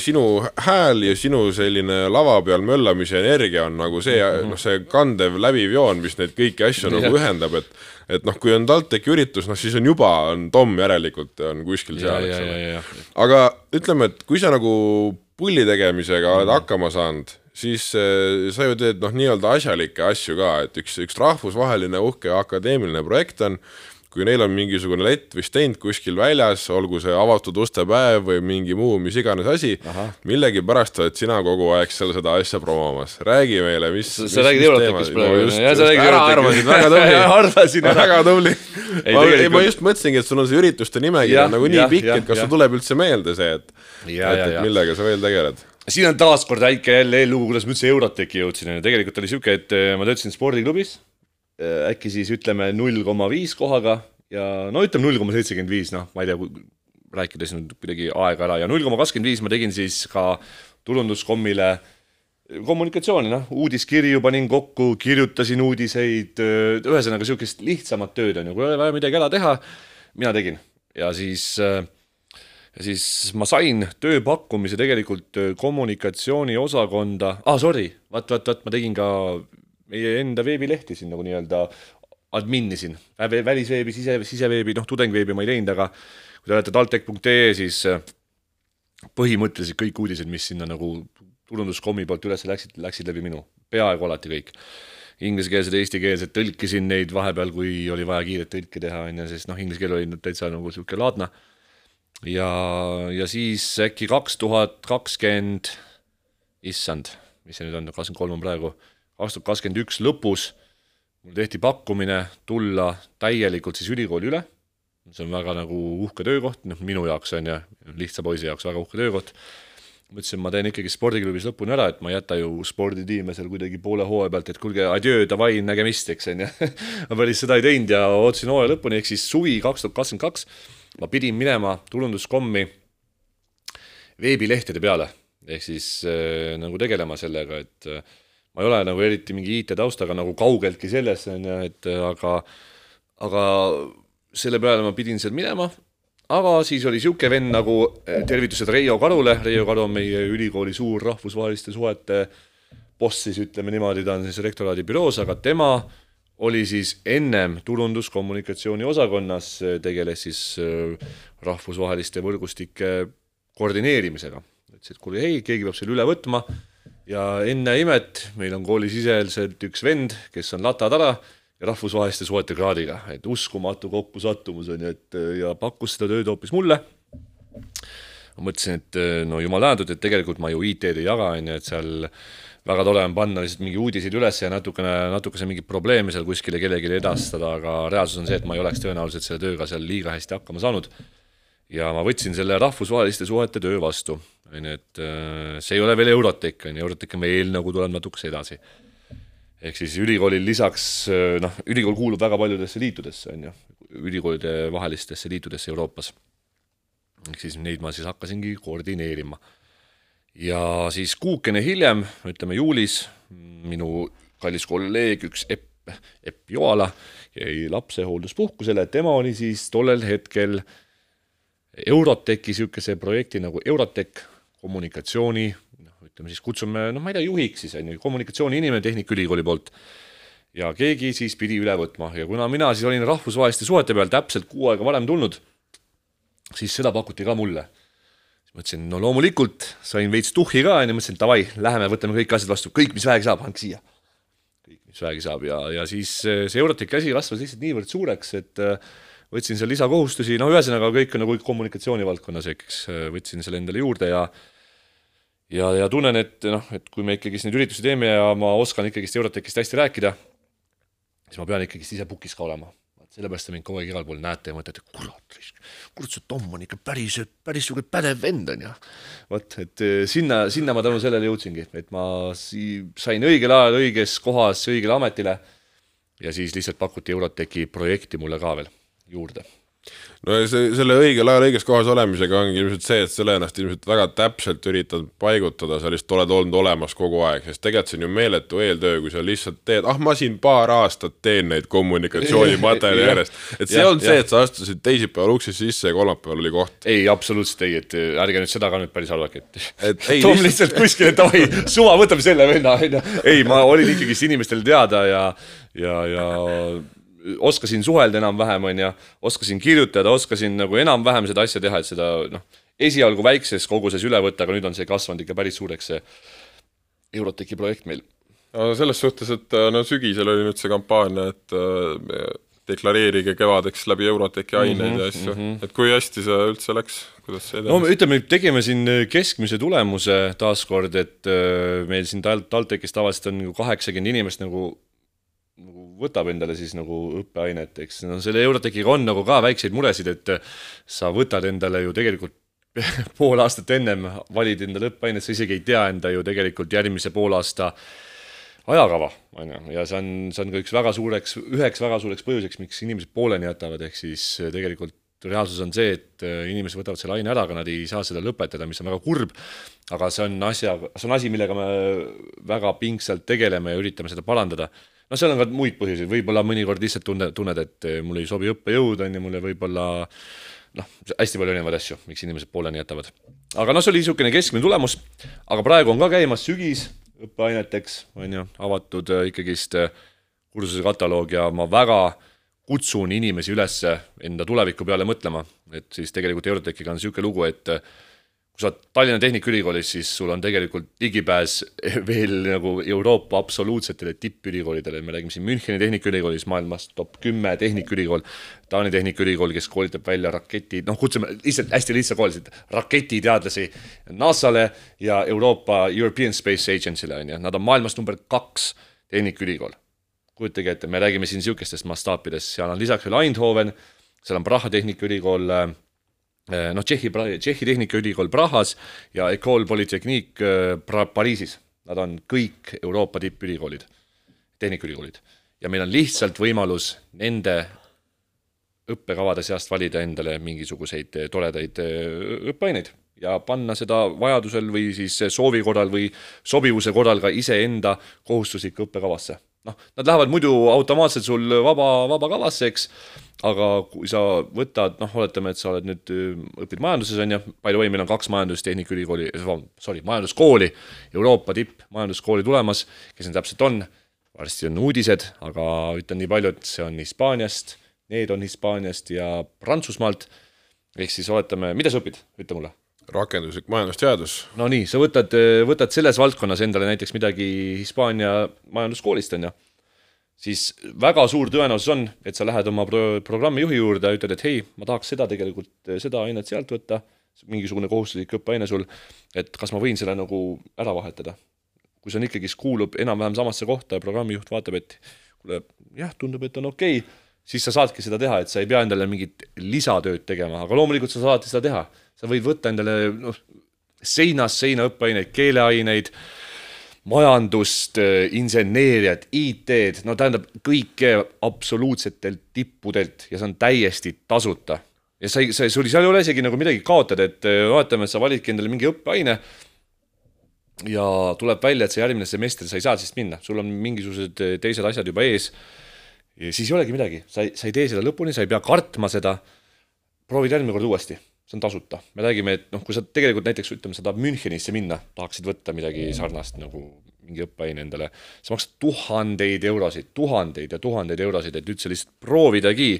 sinu hääl ja sinu selline lava peal möllamise energia on nagu see mm -hmm., noh, see kandev läbiv joon, mis neid kõiki asju nagu ühendab, et et noh, kui on TalTechi üritus, noh siis on juba, on Tom järelikult on kuskil seal, eks ole. aga ütleme, et kui sa nagu pulli tegemisega oled mm. hakkama saanud, siis äh, sa ju teed noh, nii-öelda asjalikke asju ka, et üks, üks rahvusvaheline uhke akadeemiline projekt on kui neil on mingisugune lett või stend kuskil väljas, olgu see avatud uste päev või mingi muu, mis iganes asi, millegipärast oled sina kogu aeg seal seda asja promomas. räägi meile, mis sa, sa räägid Eurotechist praegu, jah, sa räägid Eurotechist. väga tubli arvasin ära. väga tubli. ma, ei, ma just mõtlesingi, et sul on see ürituste nimekiri nagu nii pikk, et kas sul tuleb üldse meelde see, et, et, et millega sa veel tegeled siin on taaskord väike jälle eellugu, kuidas ma üldse Eurotechi jõudsin, tegelikult oli siuke, et eh, ma töötasin spordiklubis äkki siis ütleme null koma viis kohaga ja no ütleme null koma seitsekümmend viis, noh, ma ei tea, rääkides nüüd kuidagi aega ära. Ja null koma kakskümmend viis ma tegin siis ka tulunduskommile kommunikatsiooni, noh, uudiskirju panin kokku, kirjutasin uudiseid, ühesõnaga niisugust lihtsamat tööd on ju, kui oli vaja midagi ära teha, mina tegin. Ja siis ja siis ma sain tööpakkumise tegelikult kommunikatsiooniosakonda, aa ah, sorry, vaat, vaat, vaat ma tegin ka meie enda veebilehti siin nagu nii-öelda adminisin, välisveebi, sise, siseveebi, noh, tudengveebi ma ei teinud, aga kui te olete taltech.ee, siis äh, põhimõtteliselt kõik uudised, mis sinna nagu turunduskommi poolt üles läksid, läksid läbi minu, peaaegu alati kõik. inglisekeelsed, eestikeelsed, tõlkisin neid vahepeal, kui oli vaja kiiret tõlki teha, on ju, sest noh, inglise keel oli täitsa nagu niisugune laadne. ja, ja siis äkki kaks tuhat kakskümmend, issand, mis see nüüd on, kakskümmend kolm on praegu, kaks tuhat kakskümmend üks lõpus mul tehti pakkumine tulla täielikult siis ülikooli üle, see on väga nagu uhke töökoht, noh minu jaoks on ju, lihtsa poisi jaoks väga uhke töökoht, mõtlesin, ma teen ikkagi spordiklubis lõpuni ära, et ma ei jäta ju sporditiime seal kuidagi poole hooaja pealt, et kuulge, adjöö, davai, nägemist, eks on ju. ma päris seda ei teinud ja ootasin hooaja lõpuni, ehk siis suvi kaks tuhat kakskümmend kaks ma pidin minema tulunduskommi veebilehtede peale, ehk siis äh, nagu tegelema sellega, et äh, ma ei ole nagu eriti mingi IT-taustaga nagu kaugeltki selles, on ju, et aga, aga selle peale ma pidin seal minema, aga siis oli niisugune vend nagu eh, tervitused Reio Karule, Reio Karu on meie ülikooli suur rahvusvaheliste suhete boss siis ütleme niimoodi, ta on siis rektoraadi büroos, aga tema oli siis ennem turunduskommunikatsiooni osakonnas, tegeles siis rahvusvaheliste võrgustike koordineerimisega. ütles, et kuule, ei, keegi peab selle üle võtma ja enne imet meil on koolisiseselt üks vend, kes on latatara ja rahvusvaheliste suhete kraadiga, et uskumatu kokkusattumus on ju, et ja pakkus seda tööd hoopis mulle. ma mõtlesin, et no jumal tänatud, et tegelikult ma ju IT-d ei jaga, on ju, et seal väga tore on panna lihtsalt mingi uudiseid üles ja natukene, natukese mingeid probleeme seal kuskile kellelegi edastada, aga reaalsus on see, et ma ei oleks tõenäoliselt selle tööga seal liiga hästi hakkama saanud. Ja ma võtsin selle rahvusvaheliste suhete töö vastu on ju, et äh, see ei ole veel Eurotech, on ju, Eurotech on veel nagu tuleb natukese edasi. ehk siis ülikoolil lisaks, äh, noh, ülikool kuulub väga paljudesse liitudesse, on ju, ülikoolide vahelistesse liitudesse Euroopas. ehk siis neid ma siis hakkasingi koordineerima. ja siis kuukene hiljem, ütleme juulis, minu kallis kolleeg, üks Epp, Epp Joala, jäi lapsehoolduspuhkusele, tema oli siis tollel hetkel Eurotechi niisuguse projekti nagu Eurotech kommunikatsiooni, noh, ütleme siis kutsume, noh, ma ei tea, juhiks siis on ju, kommunikatsiooniinimene Tehnikaülikooli poolt. ja keegi siis pidi üle võtma ja kuna mina siis olin rahvusvaheliste suhete peal täpselt kuu aega varem tulnud, siis seda pakuti ka mulle. siis mõtlesin, no loomulikult, sain veits tuhhi ka, on ju, mõtlesin, davai, läheme, võtame kõik asjad vastu, kõik, mis vähegi saab, andke siia. kõik, mis vähegi saab ja, ja siis see Euroteki asi kasvas lihtsalt niivõrd suureks, et äh, võtsin seal lisakohustusi, no ühesõnaga kõik on nagu kommunikatsiooni valdkonnas, eks võtsin selle endale juurde ja ja, ja tunnen, et noh, et kui me ikkagist neid üritusi teeme ja ma oskan ikkagist Eurotechist hästi rääkida, siis ma pean ikkagist ise pukis ka olema. sellepärast te mind kogu aeg igal pool näete ja mõtlete, kurat, kurat, see Tom on ikka päris, päris niisugune pädev vend on ju. vot, et eh, sinna, sinna ma tänu sellele jõudsingi, et ma si-, sain õigel ajal õiges kohas õigele ametile ja siis lihtsalt pakuti Eurotechi projekti mulle ka veel juurde no see, selle õigel ajal õiges kohas olemisega ongi ilmselt see, et ole ennast ilmselt väga täpselt üritanud paigutada, sa lihtsalt oled olnud olemas kogu aeg, sest tegelikult see on ju meeletu eeltöö, kui sa lihtsalt teed, ah ma siin paar aastat teen neid kommunikatsioonimaterjali järjest. et see olnud see, et sa astusid teisipäeval uksest sisse ja kolmapäeval oli koht. ei, absoluutselt ei, et ärge nüüd seda ka nüüd päris halvake, et, et ei, Tom lihtsalt kuskile, davai, suva, võtame selle venna, onju. ei, ma olin ikkagist inimestele teada ja, ja, ja oskasin suhelda enam-vähem, on ju, oskasin kirjutada, oskasin nagu enam-vähem seda asja teha, et seda noh, esialgu väikses koguses üle võtta, aga nüüd on see kasvanud ikka päris suureks, see Eurotechi projekt meil. no selles suhtes, et no sügisel oli nüüd see kampaania, et äh, deklareerige kevadeks läbi Eurotechi aineid mm -hmm, ja asju mm, -hmm. et kui hästi see üldse läks, kuidas see edenes? no ütleme, tegime siin keskmise tulemuse taaskord, et äh, meil siin TalTechis tavaliselt on nagu kaheksakümmend inimest nagu võtab endale siis nagu õppeainet, eks. No selle Eurotechiga on nagu ka väikseid muresid, et sa võtad endale ju tegelikult pool aastat ennem valid endale õppeainet, sa isegi ei tea enda ju tegelikult järgmise poolaasta ajakava, on ju, ja see on, see on ka üks väga suureks, üheks väga suureks põhjuseks, miks inimesed pooleli jätavad, ehk siis tegelikult reaalsus on see, et inimesed võtavad selle aine ära, aga nad ei saa seda lõpetada, mis on väga kurb, aga see on asja, see on asi, millega me väga pingsalt tegeleme ja üritame seda parandada. No seal on ka muid põhjuseid, võib-olla mõnikord lihtsalt tunne, tunned, et eh, mul ei sobi õppejõud, on ju, mulle võib-olla noh, hästi palju erinevaid asju, miks inimesed pooleni jätavad. aga noh, see oli niisugune keskmine tulemus, aga praegu on ka käimas sügis õppeaineteks, on ju, avatud äh, ikkagist äh, kursuse kataloog ja ma väga kutsun inimesi üles enda tuleviku peale mõtlema, et siis tegelikult Eurotechiga on niisugune lugu, et kui sa oled Tallinna Tehnikaülikoolis, siis sul on tegelikult ligipääs veel nagu Euroopa absoluutsetele tippülikoolidele, me räägime siin Müncheni Tehnikaülikoolis, maailmas top kümme tehnikaülikool, Taani Tehnikaülikool, kes koolitab välja raketi, noh, kutsume lihtsalt hästi lihtsa koolisid, raketiteadlasi NASA-le ja Euroopa European Space Agency'le, on ju, nad on maailmas number kaks tehnikaülikool. Kujutage ette, me räägime siin niisugustest mastaapidest, seal on lisaks veel Eindhoven, seal on Praha Tehnikaülikool äh, noh, Tšehhi, Tšehhi Tehnikaülikool Prahas ja Ecole Polytechnique äh, Pariisis. Nad on kõik Euroopa tippülikoolid, tehnikaülikoolid. ja meil on lihtsalt võimalus nende õppekavade seast valida endale mingisuguseid äh, toredaid õppeaineid ja panna seda vajadusel või siis soovi korral või sobivuse korral ka iseenda kohustuslikku õppekavasse noh, nad lähevad muidu automaatselt sul vaba, vabakavasse, eks, aga kui sa võtad, noh, oletame, et sa oled nüüd, õpid majanduses, on ju, by the way, meil on kaks majandustehnika-ülikooli, sorry, majanduskooli, Euroopa tipp majanduskooli tulemas, kes need täpselt on, varsti on uudised, aga ütlen nii palju, et see on Hispaaniast, need on Hispaaniast ja Prantsusmaalt, ehk siis oletame, mida sa õpid, ütle mulle rakenduslik majandusteadus. no nii, sa võtad, võtad selles valdkonnas endale näiteks midagi Hispaania majanduskoolist, on ju, siis väga suur tõenäosus on, et sa lähed oma pro programmijuhi juurde ja ütled, et hei, ma tahaks seda tegelikult, seda ainet sealt võtta, mingisugune kohustuslik õppeaine sul, et kas ma võin selle nagu ära vahetada. kui see on ikkagist, kuulub enam-vähem samasse kohta ja programmijuht vaatab, et kuule, jah, tundub, et on okei okay,, siis sa saadki seda teha, et sa ei pea endale mingit lisatööd tegema, aga loomulikult sa saad seda teha sa võid võtta endale noh, seinast seina õppeaineid, keeleaineid, majandust, inseneeriat, IT-d, no tähendab kõike absoluutsetelt tippudelt ja see on täiesti tasuta. ja sa ei, sa, sul seal ei ole isegi nagu midagi kaotada, et vaatame, et sa validki endale mingi õppeaine ja tuleb välja, et see järgmine semester sa ei saa siis minna, sul on mingisugused teised asjad juba ees. Siis ei olegi midagi, sa ei, sa ei tee seda lõpuni, sa ei pea kartma seda. proovid järgmine kord uuesti see on tasuta. me räägime, et noh, kui sa tegelikult näiteks ütleme, sa tahad Münchenisse minna, tahaksid võtta midagi sarnast nagu mingi õppeaine endale, sa maksad tuhandeid eurosid, tuhandeid ja tuhandeid eurosid, et üldse lihtsalt proovidagi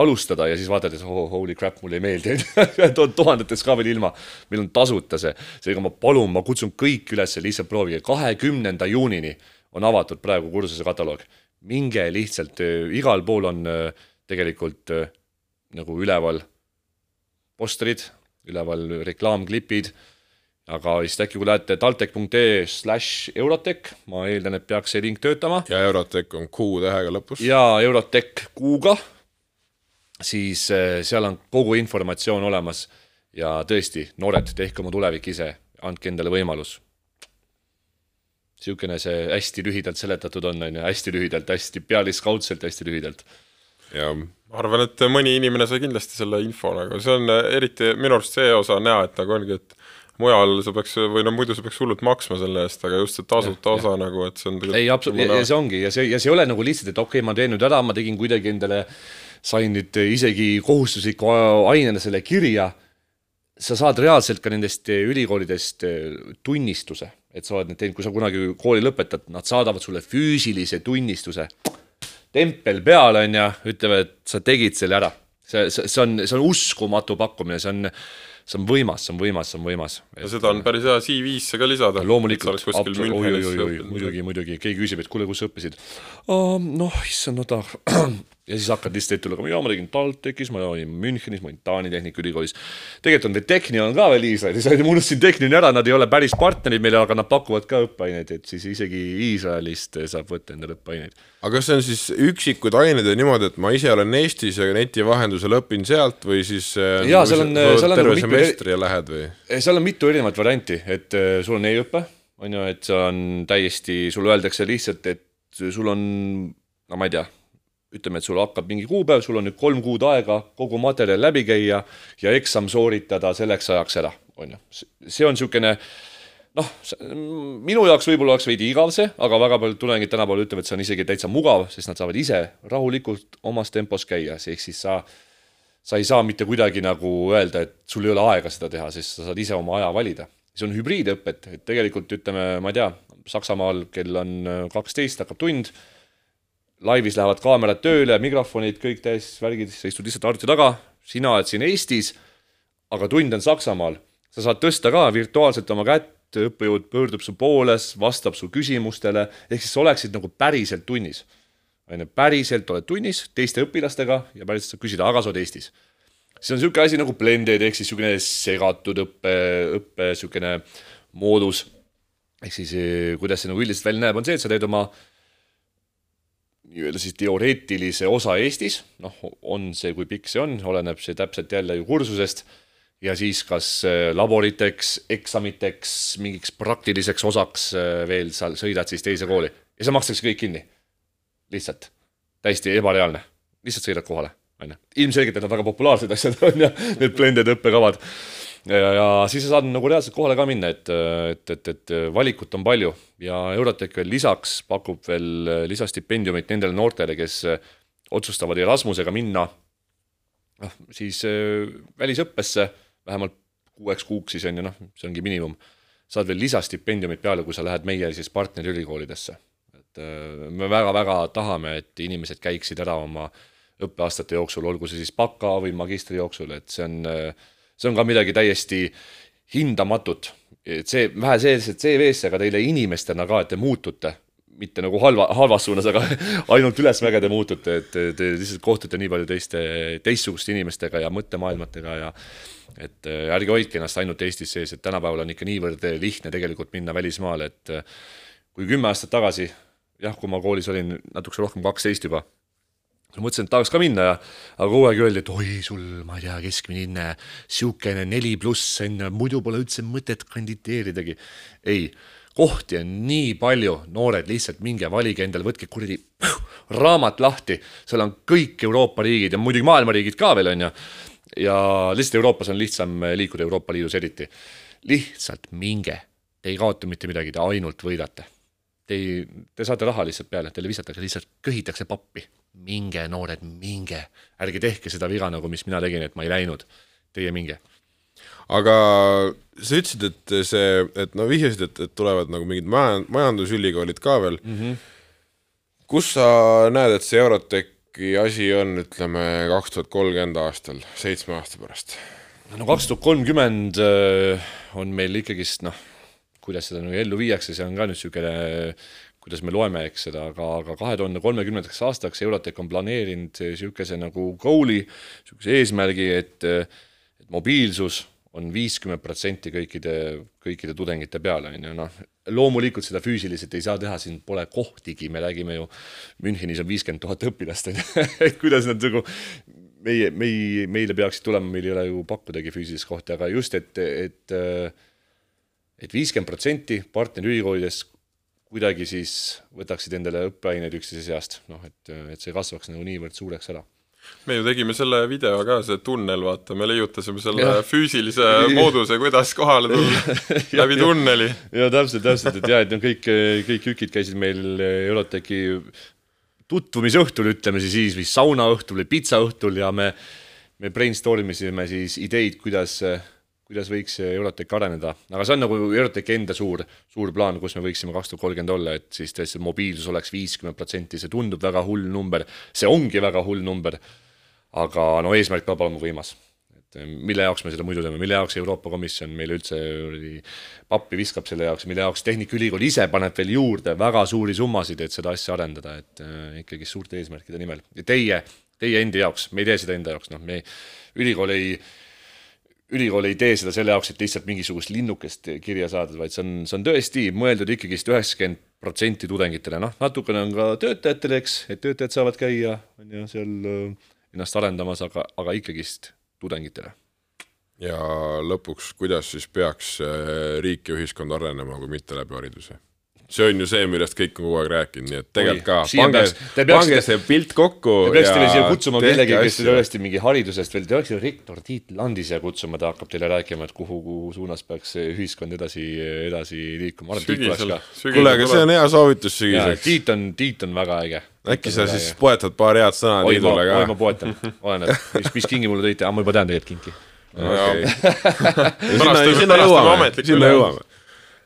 alustada ja siis vaatad, et oh, holy crap, mulle ei meeldi tuhandetest ka veel ilma. meil on tasuta see, seega ma palun, ma kutsun kõik üles lihtsalt proovige, kahekümnenda juunini on avatud praegu kursuse kataloog. Minge lihtsalt, igal pool on äh, tegelikult äh, nagu üleval postrid, üleval reklaamklipid, aga vist äkki kui lähete taltech.ee slaš Eurotech, ma eeldan, et peaks see link töötama. ja Eurotech on Q tähega lõpus. ja Eurotech Q-ga, siis seal on kogu informatsioon olemas ja tõesti, noored, tehke oma tulevik ise, andke endale võimalus. Niisugune see hästi lühidalt seletatud on, on ju, hästi lühidalt, hästi pealiskaudselt, hästi lühidalt. ja ma arvan, et mõni inimene sai kindlasti selle info nagu, see on eriti minu arust see osa on hea, et nagu ongi, et mujal sa peaks või no muidu sa peaks hullult maksma selle eest, aga just see tasuta osa ja. nagu, et see on ei, absoluutselt, ja see ongi ja see, ja see ei ole nagu lihtsalt, et okei okay,, ma teen nüüd ära, ma tegin kuidagi endale, sain nüüd isegi kohustusliku ainena selle kirja, sa saad reaalselt ka nendest ülikoolidest tunnistuse, et sa oled need teinud, kui sa kunagi kooli lõpetad, nad saadavad sulle füüsilise tunnistuse tempel peal, on ju, ütlevad, et sa tegid selle ära. see, see, see on, see on uskumatu pakkumine, see on, see on võimas, see on võimas, see on võimas. ja seda on päris hea CV-sse ka lisada. loomulikult, muidugi, muidugi, keegi küsib, et kuule, kus sa õppisid oh,. noh, issand, no ta ja siis hakkad lihtsalt ette lugema, jaa, ma tegin TalTechis, ma olin Münchenis, ma olin Taani Tehnikaülikoolis. tegelikult on veel Technion ka veel Iisraelis, ma unustasin Technioni ära, nad ei ole päris partnerid meile, aga nad pakuvad ka õppeaineid, et siis isegi Iisraelist saab võtta endale õppeaineid. aga kas see on siis üksikud ained ja niimoodi, et ma ise olen Eestis ja neti vahendusel õpin sealt või siis äh, jaa, seal on, seal on terve nagu semestri ja lähed või? seal on mitu erinevat varianti, et äh, sul on e-õpe, on ju, et see on täiesti, sulle öeldakse lihtsalt, et sul on, no ma ei tea ütleme, et sul hakkab mingi kuupäev, sul on nüüd kolm kuud aega kogu materjal läbi käia ja eksam sooritada selleks ajaks ära, on ju. see on niisugune noh, minu jaoks võib-olla oleks veidi igav see, aga väga paljud tudengid tänapäeval ütlevad, et see on isegi täitsa mugav, sest nad saavad ise rahulikult omas tempos käia, ehk siis sa sa ei saa mitte kuidagi nagu öelda, et sul ei ole aega seda teha, sest sa saad ise oma aja valida. see on hübriidõpet, et tegelikult ütleme, ma ei tea, Saksamaal kell on kaksteist, hakkab tund laivis lähevad kaamerad tööle, mikrofonid, kõik täis värgid, sa istud lihtsalt arvuti taga, sina oled siin Eestis, aga tund on Saksamaal. sa saad tõsta ka virtuaalselt oma kätt, õppejõud pöördub su poole, vastab su küsimustele, ehk siis sa oleksid nagu päriselt tunnis. on ju, päriselt oled tunnis teiste õpilastega ja päriselt saad küsida, aga sa oled Eestis. siis on niisugune asi nagu blended ehk siis niisugune segatud õppe, õppe niisugune moodus. ehk siis eh, kuidas see nagu üldiselt välja näeb, on see, et sa teed oma nii-öelda siis teoreetilise osa Eestis, noh, on see, kui pikk see on, oleneb see täpselt jälle ju kursusest ja siis kas äh, laboriteks, eksamiteks, mingiks praktiliseks osaks äh, veel sa sõidad siis teise kooli ja see makstakse kõik kinni. lihtsalt, täiesti ebareaalne, lihtsalt sõidad kohale, on ju. ilmselgelt need on väga populaarsed asjad, on ju, need blended õppekavad. ja, ja siis sa saad nagu reaalselt kohale ka minna, et, et, et, et valikut on palju ja Eurotech veel lisaks pakub veel lisastipendiumit nendele noortele, kes äh, otsustavad Erasmusega minna noh, siis äh, välisõppesse vähemalt kuueks kuuks siis on ju noh, see ongi miinimum. saad veel lisastipendiumit peale, kui sa lähed meie siis partnerülikoolidesse. et äh, me väga-väga tahame, et inimesed käiksid ära oma õppeaastate jooksul, olgu see siis baka või magistri jooksul, et see on, see on ka midagi täiesti hindamatut. et see, vähe sellest CV-sse, aga teile inimestena ka, et te muutute mitte nagu halva, halvas suunas, aga ainult ülesmäge te muutute, et te, lihtsalt kohtute nii palju teiste, teistsuguste inimestega ja mõttemaailmatega ja et äh, ärge hoidke ennast ainult Eestis sees, et tänapäeval on ikka niivõrd lihtne tegelikult minna välismaale, et äh, kui kümme aastat tagasi, jah, kui ma koolis olin natukese rohkem, kaksteist juba, ma mõtlesin, et tahaks ka minna ja aga kogu aeg öeldi, et oi, sul, ma ei tea, keskmine hinne, niisugune neli pluss on muidu pole üldse mõtet kandideeridagi. ei, kohti on nii palju, noored lihtsalt minge valige endale, võtke kuradi raamat lahti, seal on kõik Euroopa riigid ja muidugi maailma riigid ka veel on ju. ja lihtsalt Euroopas on lihtsam liikuda Euroopa Liidus eriti. lihtsalt minge, te ei kaota mitte midagi, te ainult võidate te ei, te saate raha lihtsalt peale, teile visatakse lihtsalt, köhitakse pappi. minge, noored, minge, ärge tehke seda viga nagu, mis mina tegin, et ma ei läinud. Teie minge. aga sa ütlesid, et see, et no vihjasid, et, et tulevad nagu mingid maja-, majandusülikoolid ka veel mm. -hmm. kus sa näed, et see Eurotechi asi on, ütleme kaks tuhat kolmkümmend aastal, seitsme aasta pärast? no kaks tuhat kolmkümmend äh, on meil ikkagist noh, kuidas seda nagu ellu viiakse, see on ka nüüd niisugune, kuidas me loeme, eks seda, aga, aga kahe tuhande kolmekümnendaks aastaks Eurotech on planeerinud niisuguse nagu goal'i, niisuguse eesmärgi, et et mobiilsus on viiskümmend protsenti kõikide, kõikide tudengite peale, on ju, noh, loomulikult seda füüsiliselt ei saa teha, siin pole kohtigi, me räägime ju, Münchenis on viiskümmend tuhat õpilast, on ju, et kuidas nad nagu meie, mei-, meile peaksid tulema, meil ei ole ju pakkudagi füüsilist kohta, aga just, et, et et viiskümmend protsenti partnerülikoolidest kuidagi siis võtaksid endale õppeaineid üksteise seast, noh et, et see kasvaks nagu niivõrd suureks ära. me ju tegime selle video ka, see tunnel, vaata, me leiutasime selle ja. füüsilise mooduse, kuidas kohale tulla läbi tunneli. ja täpselt, täpselt, et jah, et noh, kõik, kõik jükid käisid meil Eurotechi tutvumisõhtul, ütleme siis siis, või saunaõhtul või pitsaõhtul ja me, me brainstorm isime siis ideid, kuidas, kuidas võiks Eurotech areneda, aga see on nagu Eurotechi enda suur, suur plaan, kus me võiksime kaks tuhat kolmkümmend olla, et siis tõesti mobiilsus oleks viiskümmend protsenti, see tundub väga hull number, see ongi väga hull number, aga no eesmärk peab olema võimas. Et mille jaoks me seda muidu teeme, mille jaoks Euroopa Komisjon meile üldse pappi viskab selle jaoks, mille jaoks Tehnikaülikool ise paneb veel juurde väga suuri summasid, et seda asja arendada, et äh, ikkagi suurte eesmärkide nimel. Ja teie, teie endi jaoks, me ei tee seda enda jaoks, noh, me, ülikool ei, ülikool ei tee seda selle jaoks, et lihtsalt mingisugust linnukest kirja saada, vaid see on, see on tõesti mõeldud ikkagist üheksakümmend protsenti tudengitele, noh, natukene on ka töötajatele, eks, et töötajad saavad käia, on ju, seal äh, ennast arendamas, aga, aga ikkagist tudengitele ja lõpuks, kuidas siis peaks äh, riik ja ühiskond arenema, kui mitte läbi hariduse? See on ju see, millest kõik on kogu aeg rääkinud, nii et tegelikult ka pange pange see pilt kokku Te peaksite siia kutsuma kellegi, kes tõesti mingi haridusest veel, te peaksite rektor Tiit Landi siia kutsuma, ta hakkab teile rääkima, et kuhu, kuhu suunas peaks see ühiskond edasi, edasi liikuma. ka., kuule, aga see on hea soovitus sügiseks. Tiit on, Tiit on väga äge. äkki sa siis poetad paar head sõna Tiidule oi ma ka? poetan, oleneb, mis, mis kingi mulle tõite, aa ma juba tean tegelikult kinki. sinna jõuame, sinna jõuame.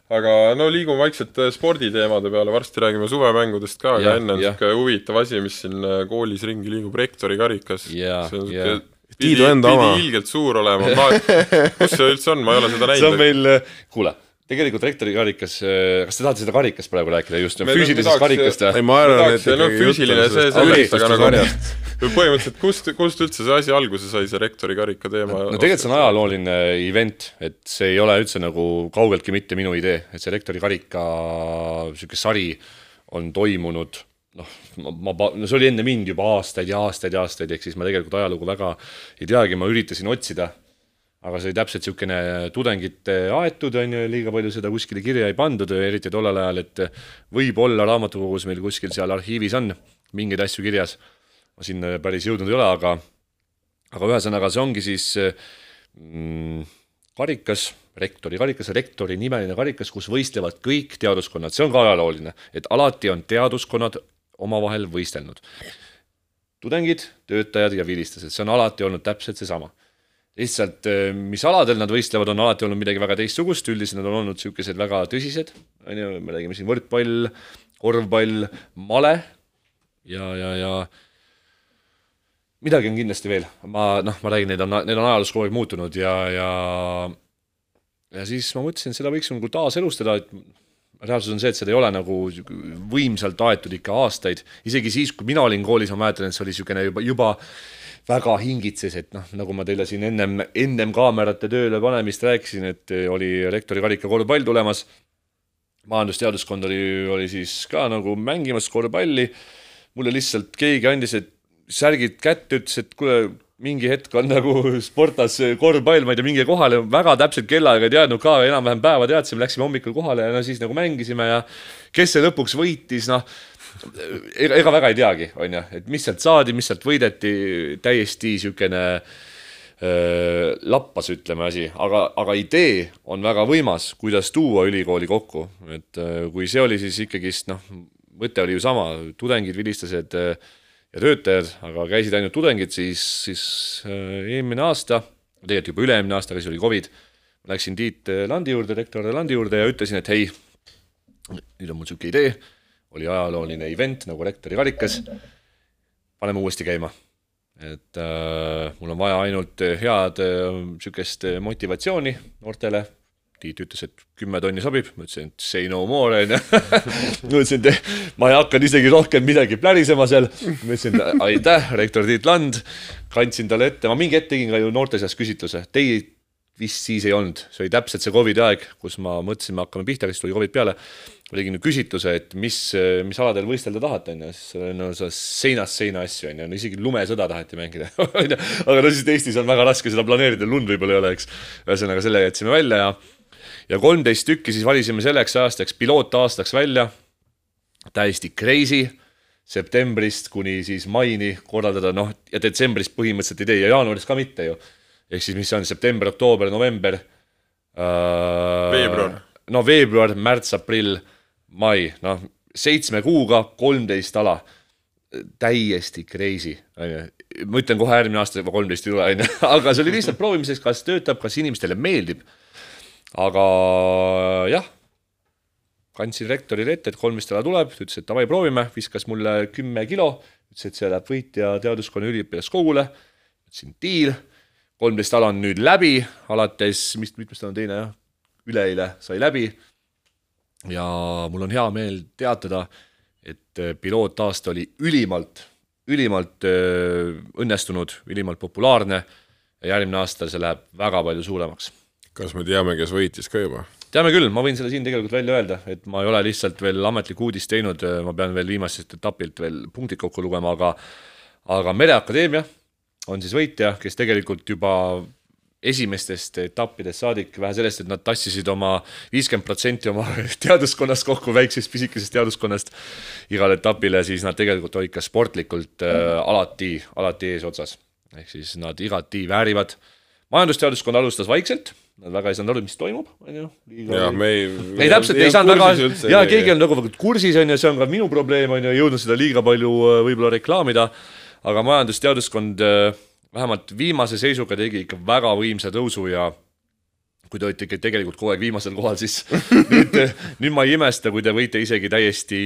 Aga no liigume vaikselt äh, sporditeemade peale, varsti räägime suvemängudest ka, aga enne on niisugune huvitav asi, mis siin äh, koolis ringi liigub, rektori karikas. See on niisugune Tiidu enda oma. pidi ilgelt suur olema, ma, kus see üldse on, ma ei ole seda see on näinud. meil, kuule, tegelikult rektori karikas, kas te tahate seda karikast praegu rääkida just, füüsilisest tahaks- karikast ei, ja? ma arvan, et no füüsiline see- see aga nagu- põhimõtteliselt kust, kust üldse see asi alguse sai, see rektori karika teema? no tegelikult see on ajalooline event, et see ei ole üldse nagu kaugeltki mitte minu idee, et see rektori karika sihuke sari on toimunud noh, ma, ma, no see oli enne mind juba aastaid ja aastaid ja aastaid, ehk siis ma tegelikult ajalugu väga ei teagi, ma üritasin otsida, aga see oli täpselt niisugune tudengite aetud, on ju, liiga palju seda kuskile kirja ei pandud, eriti tollel ajal, et võib-olla raamatukogus meil kuskil seal arhiivis on mingeid asju kirjas, ma sinna päris jõudnud ei ole, aga aga ühesõnaga, see ongi siis mm, karikas, rektori karikas, rektori nimeline karikas, kus võistlevad kõik teaduskonnad, see on ka ajalooline, et alati on teaduskonnad omavahel võistelnud. tudengid, töötajad ja vilistlased, see on alati olnud täpselt seesama lihtsalt eh, mis aladel nad võistlevad, on alati olnud midagi väga teistsugust, üldiselt nad on olnud niisugused väga tõsised, on ju, me räägime siin võrkpall, korvpall, male. Ja, ja, ja midagi on kindlasti veel, ma noh, ma räägin, need on, need on ajaloos kogu aeg muutunud ja, ja ja siis ma mõtlesin, et seda võiks nagu taaselustada, et reaalsus on see, et seda ei ole nagu võimsalt aetud ikka aastaid, isegi siis, kui mina olin koolis, ma mäletan, et see oli niisugune juba, juba väga hingitses, et noh, nagu ma teile siin ennem, ennem kaamerate tööle panemist rääkisin, et oli rektori karika korvpall tulemas, majandusteaduskond oli, oli siis ka nagu mängimas korvpalli, mulle lihtsalt keegi andis, et särgid kätte, ütles, et kuule, mingi hetk on nagu sportlas korvpall, ma ei tea, minge kohale, väga täpselt kellaaega ei teadnud ka, enam-vähem päeva teadsime, läksime hommikul kohale ja no siis nagu mängisime ja kes see lõpuks võitis, noh, ega, ega väga ei teagi, on ju, et mis sealt saadi, mis sealt võideti, täiesti niisugune lappas, ütleme asi, aga, aga idee on väga võimas, kuidas tuua ülikooli kokku, et kui see oli siis ikkagist noh, mõte oli ju sama, tudengid, vilistlased öö, ja töötajad, aga käisid ainult tudengid, siis, siis öö, eelmine aasta, tegelikult juba üle-eelmine aasta, aga siis oli Covid, läksin Tiit Landi juurde, rektor Landi juurde ja ütlesin, et hei, nüüd on mul niisugune idee, oli ajalooline event nagu rektori karikas, paneme uuesti käima. et äh, mul on vaja ainult head niisugust äh, motivatsiooni noortele, Tiit ütles, et kümme tonni sobib, ma ütlesin, et say no more, on ju. ma ütlesin, et ma ei hakanud isegi rohkem midagi plärisema seal. ma ütlesin, aitäh, rektor Tiit Land, kandsin talle ette, ma mingi hetk tegin ka ju noorte seas küsitluse, teie vist siis ei olnud, see oli täpselt see Covidi aeg, kus ma mõtlesin, me hakkame pihta, siis tuli Covid peale. ma tegin küsitluse, et mis, mis aladel võistelda tahate, on ju, siis no sa seinast seina asju, on ju, no isegi lumesõda taheti mängida, aga no siis Eestis on väga raske seda planeerida, lund võib-olla ei ole, eks. ühesõnaga selle jätsime välja ja, ja kolmteist tükki siis valisime selleks aastaks, pilootaastaks välja. täiesti crazy septembrist kuni siis maini korraldada, noh, ja detsembris põhimõtteliselt ei tee ja jaanuaris ka mitte ju ehk siis mis see on september, oktoober, november äh,. Veebruar. no veebruar, märts, aprill, mai, noh, seitsme kuuga kolmteist ala. täiesti crazy, on ju. ma ütlen kohe järgmine aasta juba kolmteist ei tule, on ju, aga see oli lihtsalt proovimiseks, kas töötab, kas inimestele meeldib. Aga jah, kandsin rektorile ette, et kolmteist ala tuleb, ta ütles, et davai, proovime, viskas mulle kümme kilo, ütles, et see läheb võitja teaduskonna üliõpilaskogule. ütlesin diil kolmteist ala on nüüd läbi, alates, mis, mitmest on teine jah, üleeile sai läbi. ja mul on hea meel teatada, et äh, pilootaasta oli ülimalt, ülimalt öö, õnnestunud, ülimalt populaarne. Ja järgmine aasta see läheb väga palju suuremaks kas me teame, kes võitis ka juba? teame küll, ma võin selle siin tegelikult välja öelda, et ma ei ole lihtsalt veel ametlikku uudist teinud, ma pean veel viimasest etapilt veel punktid kokku lugema, aga aga Mereakadeemia on siis võitja, kes tegelikult juba esimestest etappidest saadik, vähe sellest, et nad tassisid oma viiskümmend protsenti oma teaduskonnast kokku, väiksest pisikesest teaduskonnast igale etapile, siis nad tegelikult olid ka sportlikult äh, alati, alati eesotsas. ehk siis nad igati väärivad. Majandusteaduskond alustas vaikselt, nad väga ei saanud aru, mis toimub, on ju. jah, me ei. ei täpselt ei saanud väga, jaa, keegi on nagu kursis, on ju, see on ka minu probleem, on ju, ei jõudnud seda liiga palju äh, võib-olla reklaamida, aga majandusteaduskond äh, vähemalt viimase seisuga tegi ikka väga võimsa tõusu ja kui te olete ikka tegelikult kogu aeg viimasel kohal, siis nüüd, nüüd ma ei imesta, kui te võite isegi täiesti,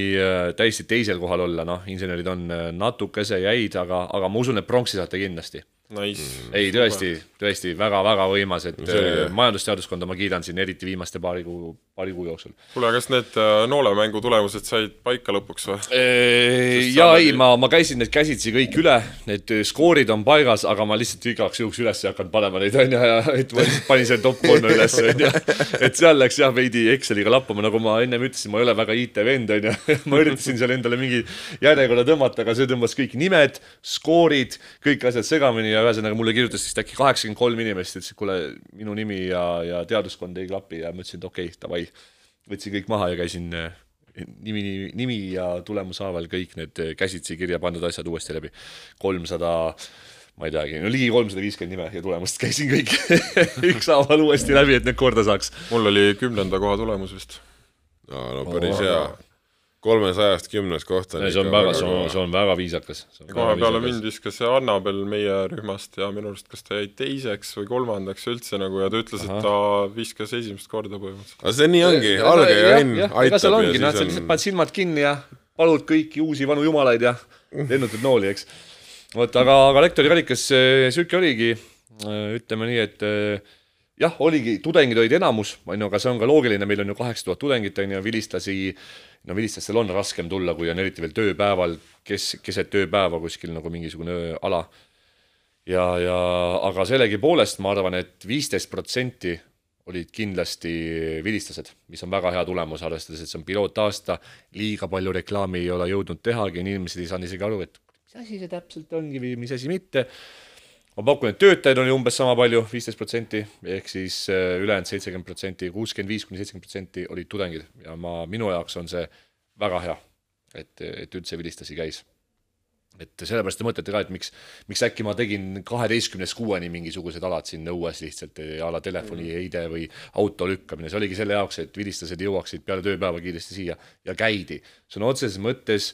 täiesti teisel kohal olla, noh, insenerid on äh, natukese jäid, aga, aga ma usun, et pronksi saate kindlasti. Nice. ei, tõesti, tõesti väga-väga võimas, et Selge. äh, majandusteaduskonda ma kiidan siin eriti viimaste paari kuu, paari kuu jooksul. kuule, kas need äh, noolemängu tulemused said paika lõpuks või? ja ei, ma, ma käisin need käsitsi kõik üle, need skoorid on paigas, aga ma lihtsalt igaks juhuks üles ei hakanud panema neid onju ja et ma lihtsalt panin selle top kolme üles onju. et seal läks jah veidi Exceliga lappama, nagu ma ennem ütlesin, ma ei ole väga IT-vend onju. ma üritasin seal endale mingi järjekorra tõmmata, aga see tõmbas kõik nimed, skoorid, kõik asjad segamini ja ühesõnaga mulle kirjutas vist äkki kaheksakümmend kolm inimest, ütles, et kuule, minu nimi ja, ja teaduskond ei klapi ja ma ütlesin, et okei okay,, davai. võtsin kõik maha ja käisin äh, nimi, nimi ja tulemuse haaval kõik need äh, käsitsi kirja pandud asjad uuesti läbi. kolmsada, ma ei teagi, no ligi kolmsada viiskümmend nime ja tulemust käisin kõik ükshaaval uuesti läbi, et need korda saaks. mul oli kümnenda koha tulemus vist. no, no päris hea. Kolmesajast kümnes koht on see on väga, see on, see on väga viisakas. koha peale mind viskas see Annabel meie rühmast ja minu arust kas ta jäi teiseks või kolmandaks üldse nagu ja ta ütles, et ta viskas esimest korda põhimõtteliselt. aga see nii ongi, alge ja õnn ega seal aitab ongi, noh, sa lihtsalt paned silmad kinni ja palud kõiki uusi vanu jumalaid ja lennutad nooli, eks. vot, aga, aga lektori valikas äh, sihuke oligi, ütleme nii, et äh, jah, oligi, tudengid olid enamus, on ju, aga see on ka loogiline, meil on ju kaheksa tuhat tudengit, on ju, vilistlasi, no vilistlastel on raskem tulla, kui on eriti veel tööpäeval, kes, keset tööpäeva kuskil nagu mingisugune ala ja, ja aga sellegipoolest ma arvan et, et viisteist protsenti olid kindlasti vilistlased, mis on väga hea tulemus, arvestades, et see on pilootaasta, liiga palju reklaami ei ole jõudnud tehagi, inimesed ei saanud isegi aru, et mis asi see täpselt ongi või mis asi mitte. Ma pakun, et töötajaid oli umbes sama palju, viisteist protsenti, ehk siis äh, ülejäänud seitsekümmend protsenti, kuuskümmend viis kuni seitsekümmend protsenti olid tudengid. Ja ma, minu jaoks on see väga hea, et, et üldse vilistlasi käis. Et sellepärast te mõtlete ka, et miks, miks äkki ma tegin kaheteistkümnest kuueni mingisugused alad siin õues lihtsalt a la telefoni heide või auto lükkamine, see oligi selle jaoks, et vilistlased jõuaksid peale tööpäeva kiiresti siia ja käidi. Sõna otseses mõttes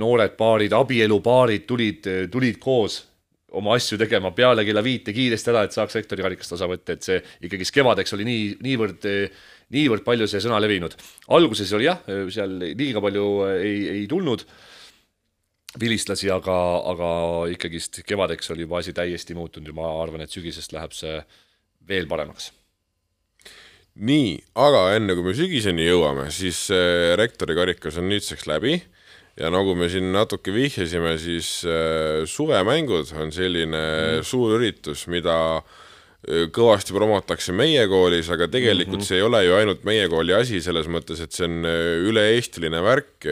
noored paarid, abielupaarid tulid, tulid koos oma asju tegema peale kella viite kiiresti ära, et saaks rektori karikast osa võtta, et see ikkagist kevadeks oli nii, niivõrd, niivõrd palju see sõna levinud. alguses oli jah, seal liiga palju ei, ei tulnud vilistlasi, aga, aga ikkagist kevadeks oli juba asi täiesti muutunud ja ma arvan, et sügisest läheb see veel paremaks. nii, aga enne kui me sügiseni jõuame, siis äh, rektori karikas on nüüdseks läbi ja nagu me siin natuke vihjasime, siis äh, suvemängud on selline mm. suur üritus, mida äh, kõvasti promotakse meie koolis, aga tegelikult mm -hmm. see ei ole ju ainult meie kooli asi, selles mõttes, et see on äh, üle-eestiline värk.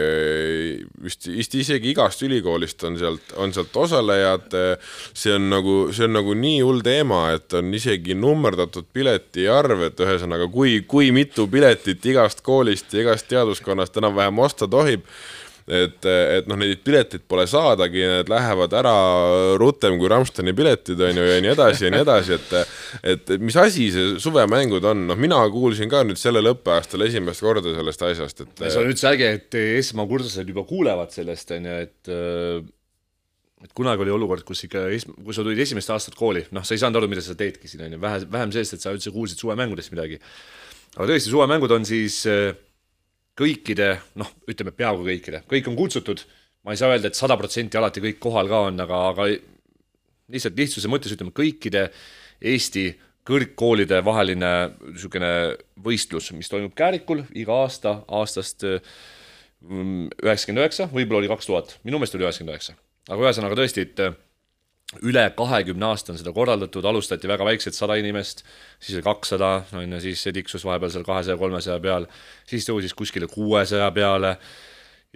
vist, vist isegi igast ülikoolist on sealt, on sealt osalejad. see on nagu, see on nagu nii hull teema, et on isegi nummerdatud pileti arv, et ühesõnaga, kui, kui mitu piletit igast koolist ja igast teaduskonnast enam-vähem osta tohib et, et noh, neid pileteid pole saadagi, need lähevad ära rutem kui Rammsteini piletid on ju ja nii edasi ja nii edasi, et et, mis asi see suvemängud on, noh, mina kuulsin ka nüüd sellel õppeaastal esimest korda sellest asjast, et see on üldse äge, et esmakursused juba kuulevad sellest, on ju, et et kunagi oli olukord, kus ikka, kui sa tulid esimest aastat kooli, noh, sa ei saanud aru, mida sa teedki siin, on ju, vähe, vähem sellest, et sa üldse kuulsid suvemängudest midagi. aga tõesti, suvemängud on siis äh, kõikide, noh, ütleme peaaegu kõikide, kõik on kutsutud, ma ei saa öelda et, et sada protsenti alati kõik kohal ka on, aga, aga lihtsalt lihtsuse mõttes ütleme kõikide Eesti kõrgkoolide vaheline niisugune võistlus, mis toimub Käärikul iga aasta, aastast üheksakümmend üheksa, võib-olla oli kaks tuhat, minu meelest oli üheksakümmend üheksa. aga ühesõnaga tõesti, et üle kahekümne aasta on seda korraldatud, alustati väga väikselt, sada inimest, siis oli kakssada, on ju, siis see tiksus vahepeal seal kahesaja, kolmesaja peal, siis tõusis kuskile kuuesaja peale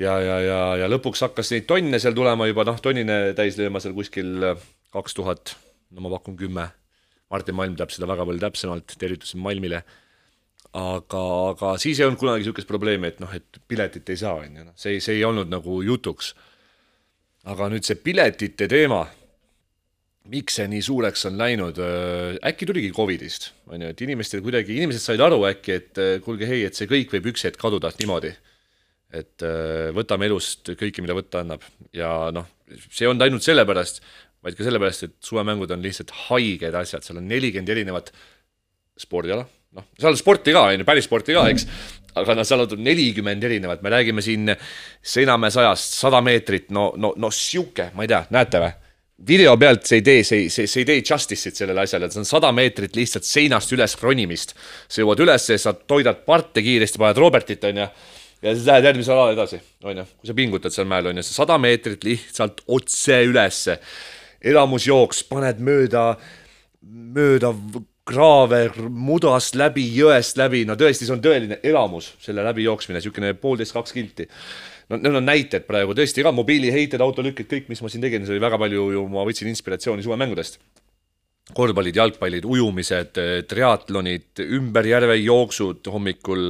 ja, ja, ja, ja lõpuks hakkas neid tonne seal tulema juba, noh, tonnine täis lööma seal kuskil kaks tuhat, no ma pakun kümme. Martin Malm teab seda väga palju täpsemalt, tervitused Malmile aga, aga siis ei olnud kunagi niisugust probleemi, et noh, et piletit ei saa, on ju, noh, see, see ei olnud nagu jutuks. aga nüüd see piletite teema, miks see nii suureks on läinud, äkki tuligi Covidist, on ju, et inimestel kuidagi, inimesed said aru äkki, et äh, kuulge, hei, et see kõik võib üks hetk kaduda niimoodi. et äh, võtame elust kõike, mida võtta annab. Ja noh, see ei olnud ainult sellepärast, vaid ka sellepärast, et suvemängud on lihtsalt haiged asjad, seal on nelikümmend erinevat spordiala, noh, seal on sporti ka, on ju, päris sporti ka, eks, aga noh, seal on nelikümmend erinevat, me räägime siin Seinamäe sajast, sada meetrit, no, no, no sihuke, ma ei tea, näete või? Video pealt see ei tee, see ei, see, see ei tee justice'it sellele asjale, see on sada meetrit lihtsalt seinast üles ronimist. sa jõuad üles, sa toidad parte kiiresti, paned Robertit, onju, ja siis lähed järgmisele alale edasi, onju. kui sa pingutad seal mäel, onju, see sada meetrit lihtsalt otse ülesse. elamusjooks, paned mööda, mööda kraave mudast läbi, jõest läbi, no tõesti, see on tõeline elamus, selle läbijooksmine, niisugune poolteist, kaks kilti no need on näited praegu tõesti ka mobiiliheited, autolükked, kõik, mis ma siin tegin, see oli väga palju ju, ma võtsin inspiratsiooni suvemängudest. korvpallid, jalgpallid, ujumised, triatlonid, ümber järve jooksud hommikul,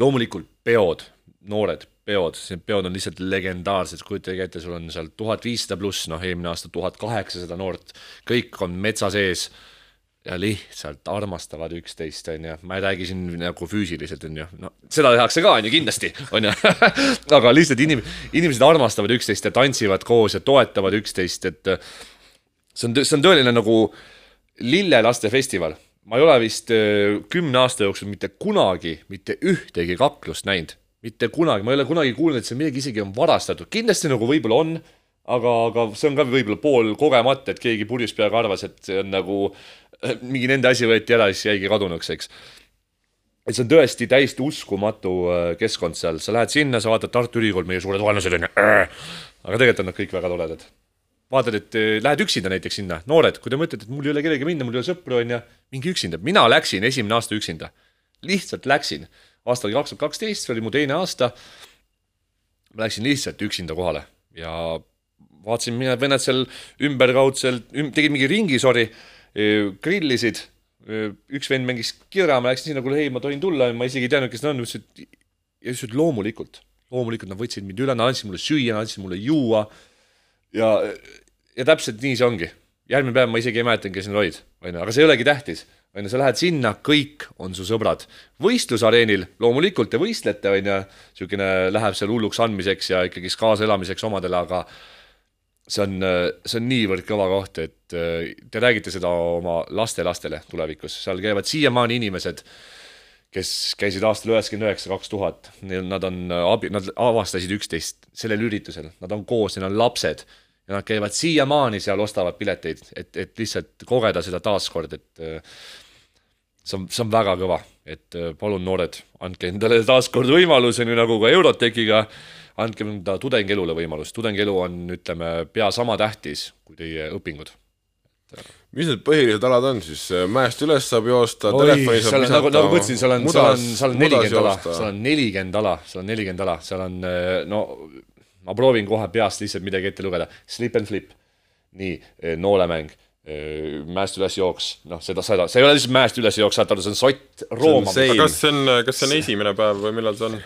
loomulikult peod, noored peod, peod on lihtsalt legendaarsed, kujutage ette, sul on seal tuhat viissada pluss, noh, eelmine aasta tuhat kaheksasada noort, kõik on metsa sees ja lihtsalt armastavad üksteist, onju, ma ei räägi siin nagu füüsiliselt, onju, no seda tehakse ka, onju, kindlasti, onju, aga lihtsalt inim-, inimesed armastavad üksteist ja tantsivad koos ja toetavad üksteist, et see on, see on tõeline nagu lillelastefestival. ma ei ole vist kümne aasta jooksul mitte kunagi mitte ühtegi kaklust näinud, mitte kunagi, ma ei ole kunagi kuulnud, et seal midagi isegi on varastatud, kindlasti nagu võib-olla on, aga, aga see on ka võib-olla pool kogemata, et keegi purjus peaga arvas, et see on nagu mingi nende asi võeti ära, siis jäigi kadunuks, eks. Et see on tõesti täiesti uskumatu äh, keskkond seal, sa lähed sinna, sa vaatad Tartu Ülikool, meie suured vaenlased on ju, aga tegelikult on nad kõik väga toredad. vaatad, et äh, lähed üksinda näiteks sinna, noored, kui te mõtlete, et mul ei ole kellegagi minna, mul ei ole sõpru, on ju, minge üksinda, mina läksin esimene aasta üksinda, lihtsalt läksin, aasta oli kaks tuhat kaksteist, see oli mu teine aasta. ma läksin lihtsalt üksinda kohale. Ja vaatasin, mõned vennad seal ümberkaudselt üm,, tegid mingi ringi, sorry, grillisid. Üks vend mängis kira, ma läksin sinna, kuule, hei, ma tohin tulla, ma isegi ei teadnud, kes nad on, ütles, et ja ütles, et loomulikult, loomulikult nad võtsid mind üle, nad andsid mulle süüa, nad andsid mulle juua. Ja, ja täpselt nii see ongi. järgmine päev ma isegi ei mäletanud, kes need olid, onju, aga see ei olegi tähtis, onju, sa lähed sinna, kõik on su sõbrad. võistlusareenil loomulikult te võistlete, onju, niisugune läheb seal hulluks andmiseks ja ikkagist kaasaelamiseks omadele, aga see on, see on niivõrd kõva koht, et äh, te räägite seda oma lastelastele tulevikus, seal käivad siiamaani inimesed, kes käisid aastal üheksakümmend üheksa, kaks tuhat, nad on abi, nad avastasid üksteist sellel üritusel, nad on koos, neil on lapsed ja nad käivad siiamaani seal, ostavad pileteid, et, et lihtsalt kogeda seda taaskord, et äh, see on, see on väga kõva, et äh, palun, noored, andke endale taaskord võimaluse, nii nagu ka Eurotechiga, andke enda tudengielule võimalust, tudengielu on, ütleme, pea sama tähtis kui teie õpingud. mis need põhilised alad on siis, mäest üles saab joosta, oi, telefoni seal saab on nagu, nagu ma ütlesin, seal on, seal on, seal on nelikümmend ala, seal seal on nelikümmend ala, seal on nelikümmend ala, seal on no ma proovin kohe peast lihtsalt midagi ette lugeda, slip and flip, nii, noolemäng, mäest üles jooks, noh, seda, seda, see ei ole lihtsalt mäest üles jooks, saad aru, see on sott roomama see- kas see on, kas see on esimene päev või millal see on?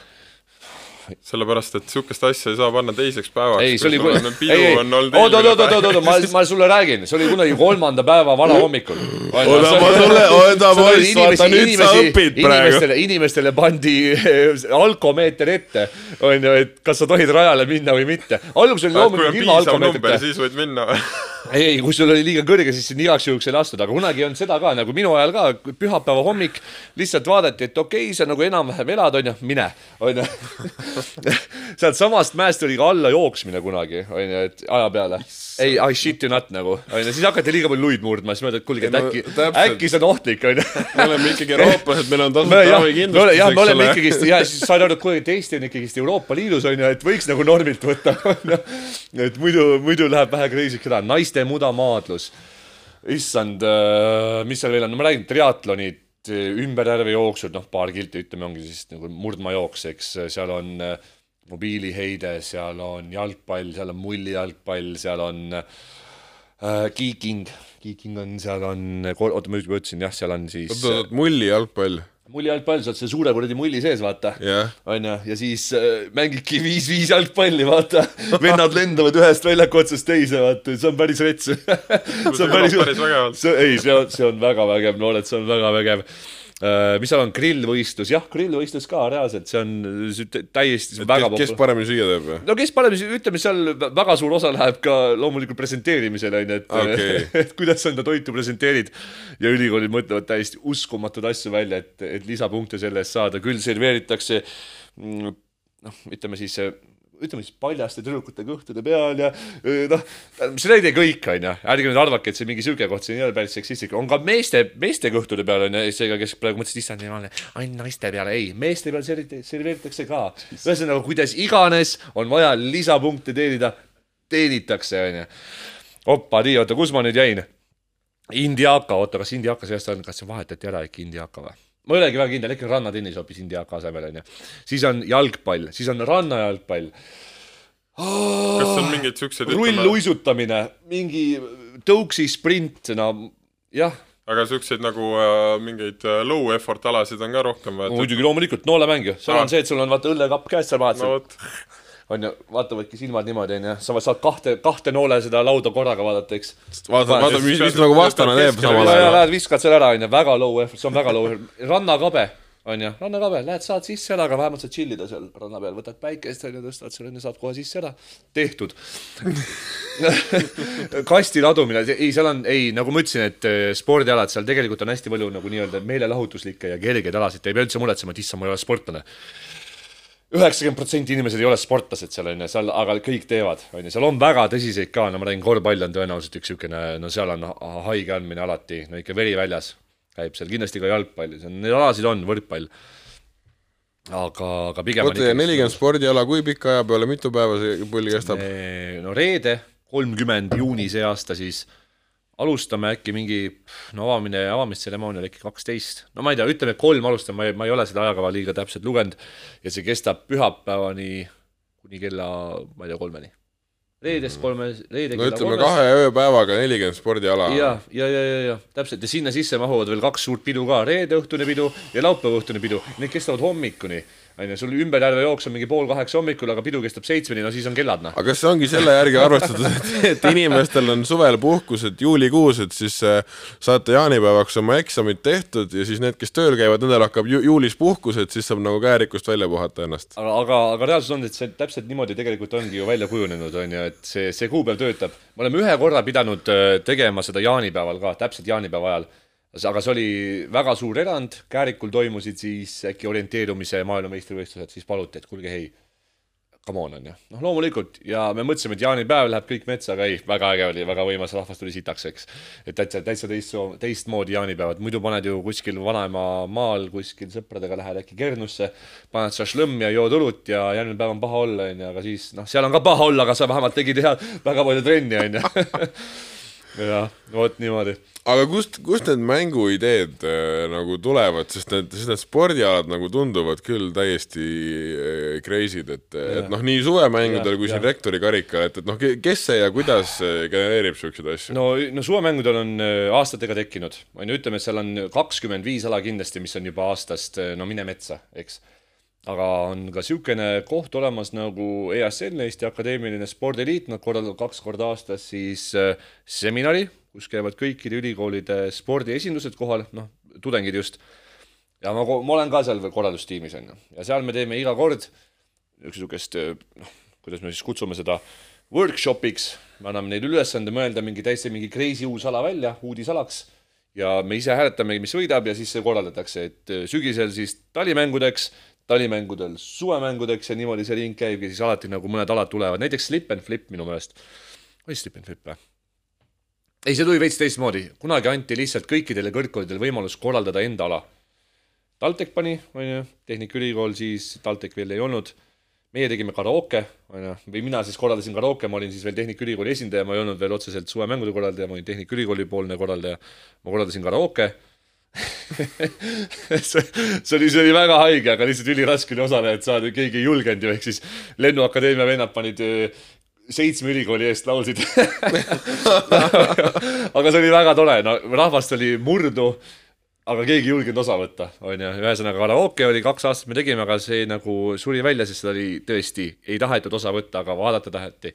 sellepärast, et sihukest asja ei saa panna teiseks päevaks. ei, see oli pidu ei, ei, on oot, oot, oot, oot, oot, ma, ma sulle räägin, see oli kunagi kolmanda päeva varahommikul. oota, ma sulle, oota poiss, vaata nüüd sa õpid praegu. inimestele, pandi eh, alkomeeter ette, onju, et kas sa tohid rajale minna või mitte. alguses oli on loomulikult ilma alkomeetrita. siis võid minna. ei, kui sul oli liiga kõrge, siis sind igaks juhuks ei lastud, aga kunagi olnud seda ka, nagu minu ajal ka, pühapäeva hommik lihtsalt vaadati, et okei okay,, sa nagu enam-vähem elad, onju, mine, onju. sealtsamast mäest oli ka alla jooksmine kunagi, onju, et aja peale. ei, I shit you not nagu, onju, siis hakati liiga palju luid murdma, siis mõtled, et kuulge, et äkki, äkki see on ohtlik, onju. me oleme ikkagi eurooplased, meil on tasuta jah, me oleme, ravikindlustus, jah, me oleme eks ole. ikkagist ja siis saad aru, et kuule, et Eesti on ikkagist Euroopa Liidus onju, et võiks nagu normilt võtta, onju. et muidu, muidu läheb vähe crazy'ks ära, naiste mudamaadlus. issand, mis seal veel on, no ma räägin, triatlonid, ümberjärvejooksud, noh, paar kilti ütleme, ongi siis nagu murdmaajooks, eks seal on äh, mobiiliheide, seal on jalgpall, seal on mullijalgpall, seal on äh, kiiking, kiiking on, seal on, oota, ma juba ütlesin jah, seal on siis oota, oota, mulli jalgpall, sa oled selle suure kuradi mulli sees, vaata. jah. onju, ja siis äh, mängidki viis-viis jalgpalli, vaata. vennad lendavad ühest väljaku otsast teise, vaata, see on päris rets. see on päris, päris see, ei, see on, see on väga vägev, noored, see on väga vägev. Mis seal on, grillvõistlus, jah, grillvõistlus ka reaalselt, see on täiesti, see on väga kes, paremini süüa teeb või? no kes parem, ütleme seal väga suur osa läheb ka loomulikult presenteerimisele onju, et Okei. et kuidas sa enda toitu presenteerid. Ja ülikoolid mõtlevad täiesti uskumatuid asju välja, et, et lisapunkte selle eest saada, küll serveeritakse mm, noh, ütleme siis ütleme siis paljaste tüdrukute kõhtude peal ja noh, see näide kõik onju, ärge nüüd arvake, et see mingi siuke koht siin ei ole päris seksistlik, on ka meeste, meeste kõhtude peal onju, seega kes praegu mõtlesid, issand jumal, ainult naiste peale, ei, meeste peal serveeritakse ka. ühesõnaga, kuidas iganes on vaja lisapunkte teenida, teenitakse onju. oppa, nii, oota, kus ma nüüd jäin? Indiaka, oota, kas Indiaka seast on, kas see vahetati ära ikka Indiaka või? Ma ei olegi väga kindel, äkki on rannatennis hoopis Indiaka asemel onju. siis on jalgpall, siis on rannajalgpall, kas on mingeid siukseid rulluisutamine, mingi tõuksi sprint, no jah, aga siukseid nagu äh, mingeid äh, low effort alasid on ka rohkem vaja muidugi loomulikult noolemäng ju, seal on see, et sul on vaata õllekapp käes, sa vaatad no vot, onju, vaatavadki silmad niimoodi onju, sa saad kahte, kahte noole seda lauda korraga vaadata, eks. vaata, vaata, mis, mis nagu vastane teeb samal ja, ja ajal. lähed viskad selle ära onju, väga low effort, see on väga low effort, rannakabe onju, rannakabe, lähed saad sisse ära, aga vähemalt saad tšillida seal ranna peal, võtad päikest onju, tõstad selle saad kohe sisse ära, tehtud. kasti ladumine, ei seal on, ei nagu ma ütlesin, et eh, spordialad, seal tegelikult on hästi palju nagu nii-öelda meelelahutuslikke ja kergeid alasid, te ei pea üldse muretsema, et issand, ma ei ole sportlane üheksakümmend protsenti inimesed ei ole sportlased seal onju, seal, aga kõik teevad, onju, seal on väga tõsiseid ka, no ma räägin, korvpall on tõenäoliselt üks siukene, no seal on ha- haige andmine alati, no ikka veri väljas käib seal, kindlasti ka jalgpall, on, neid alasid on, võrkpall. aga, aga pigem oota, ja nelikümmend spordiala, kui pika aja peale, mitu päeva see pull kestab? no reede, kolmkümmend juuni see aasta siis alustame äkki mingi, no avamine, avamistseremoonial äkki kaksteist, no ma ei tea, ütleme kolm alustame, ma ei, ma ei ole seda ajakava liiga täpselt lugenud ja see kestab pühapäevani kuni kella, ma ei tea, kolmeni. reedest kolme, reede no ütleme kahe ööpäevaga nelikümmend spordiala. ja, ja, ja, ja, ja täpselt ja sinna sisse mahuvad veel kaks suurt pidu ka, reede õhtune pidu ja laupäeva õhtune pidu, need kestavad hommikuni. onju, sul ümber järve jooks on mingi pool kaheksa hommikul, aga pidu kestab seitsmeni, no siis on kellad noh. aga kas see ongi selle järgi arvestatud, et, inimestel on suvel puhkused juulikuus, et siis äh, saate jaanipäevaks oma eksamid tehtud ja siis need, kes tööl käivad, nendel hakkab ju juulis puhkus, et siis saab nagu käärikust välja puhata ennast. aga, aga, aga reaalsus on, et see täpselt niimoodi tegelikult ongi ju välja kujunenud, on ju, et see, see kuupäev töötab. me oleme ühe korra pidanud äh, tegema seda jaanipäeval ka, täpselt jaanipäeva ajal. Aga see oli väga suur erand, Käärikul toimusid siis äkki orienteerumise maailmameistrivõistlused, siis paluti, et kuulge, ei, come on, on ju. noh, loomulikult ja me mõtlesime, et jaanipäev läheb kõik metsa, aga ei, väga äge oli, väga võimas, rahvas tuli sitaks, eks. et täitsa, täitsa teist, teistmoodi jaanipäevad, muidu paned ju kuskil vanaema maal kuskil sõpradega lähed äkki Kernusse, paned šašlõmmi ja jood õlut ja järgmine päev on paha olla, onju, aga siis noh, seal on ka paha olla, aga sa vähemalt tegid head, väga palju trenni, onju. jah, vot niimoodi aga kust, kust need mänguideed äh, nagu tulevad, sest need, sest need spordialad nagu tunduvad küll täiesti äh, crazy'd, et, et noh, nii suvemängudel Jah, kui siin jah. rektori karikal, et, et noh, kes see ja kuidas äh, genereerib siukseid asju no.? no, suvemängudel on äh, aastatega tekkinud, on ju, ütleme, et seal on kakskümmend viis ala kindlasti, mis on juba aastast, no mine metsa, eks. Aga on ka niisugune koht olemas nagu EASL, Eesti Akadeemiline Spordiliit, nad korraldavad kaks korda aastas siis äh, seminari, kus käivad kõikide ülikoolide spordiesindused kohal, noh, tudengid just. ja ma, ma olen ka seal korraldustiimis, on ju, ja seal me teeme iga kord niisugust, noh, kuidas me siis kutsume seda, workshopiks, me anname neile ülesande mõelda mingi täiesti mingi crazy uus ala välja, uudisalaks ja me ise hääletame, mis võidab ja siis see korraldatakse, et äh, sügisel siis talimängudeks, talimängudel suvemängudeks ja niimoodi see ring käibki, siis alati nagu mõned alad tulevad, näiteks slip and flip minu meelest. oli slip and flip või? ei, see tuli veits teistmoodi, kunagi anti lihtsalt kõikidele kõrgkoolidele võimalus korraldada enda ala. TalTech pani, onju, Tehnikaülikool siis, TalTech veel ei olnud. meie tegime karaoke, onju, või mina siis korraldasin karaoke, ma olin siis veel Tehnikaülikooli esindaja, ma ei olnud veel otseselt suvemängude korraldaja, ma olin Tehnikaülikooli poolne korraldaja. ma korraldasin karaoke see, see oli, see oli väga haige, aga lihtsalt üliraske oli osalejat saada, keegi ei julgenud ju, ehk siis Lennuakadeemia vennad panid öö, seitsme ülikooli eest laulsid. aga see oli väga tore, no rahvast oli murdu, aga keegi ei julgenud osa võtta, onju. ühesõnaga karaoke oli kaks aastat me tegime, aga see nagu suri välja, sest seda oli tõesti, ei tahetud osa võtta, aga vaadata taheti.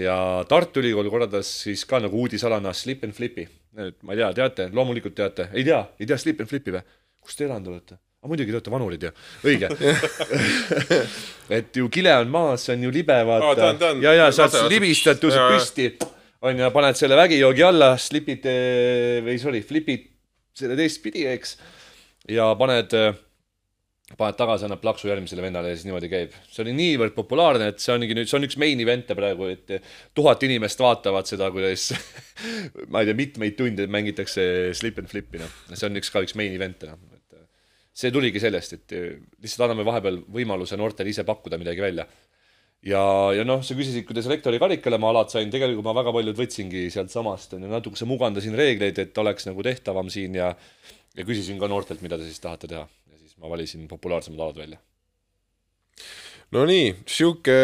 ja Tartu Ülikool korraldas siis ka nagu uudisalana Slip and Flipi. Ma ei tea, teate, loomulikult teate, ei tea, ei tea Slip and Flipi või? kust te elanud olete? aga muidugi te olete vanurid ju, õige. et ju kile on maas, see on ju libe, Aa, vaata tean. ja, ja sa Lase- libistad, tõused püsti, onju, paned selle vägijoogi alla, slipid eh, või sorry, flipid selle teistpidi, eks. ja paned, paned tagasi, annad plaksu järgmisele vennale ja siis niimoodi käib. see oli niivõrd populaarne, et see ongi nüüd, see on üks main event'e praegu, et tuhat inimest vaatavad seda, kuidas ma ei tea, mitmeid tunde mängitakse slip and flip'i, noh. see on üks ka üks main event'e, noh. et see tuligi sellest, et lihtsalt anname vahepeal võimaluse noortele ise pakkuda midagi välja ja, ja noh, sa küsisid, kuidas rektori karikale ma alad sain, tegelikult ma väga paljud võtsingi sealtsamast, natukese mugandasin reegleid, et oleks nagu tehtavam siin ja ja küsisin ka noortelt, mida te siis tahate teha siis ma valisin populaarsemad alad välja. no nii, sihuke,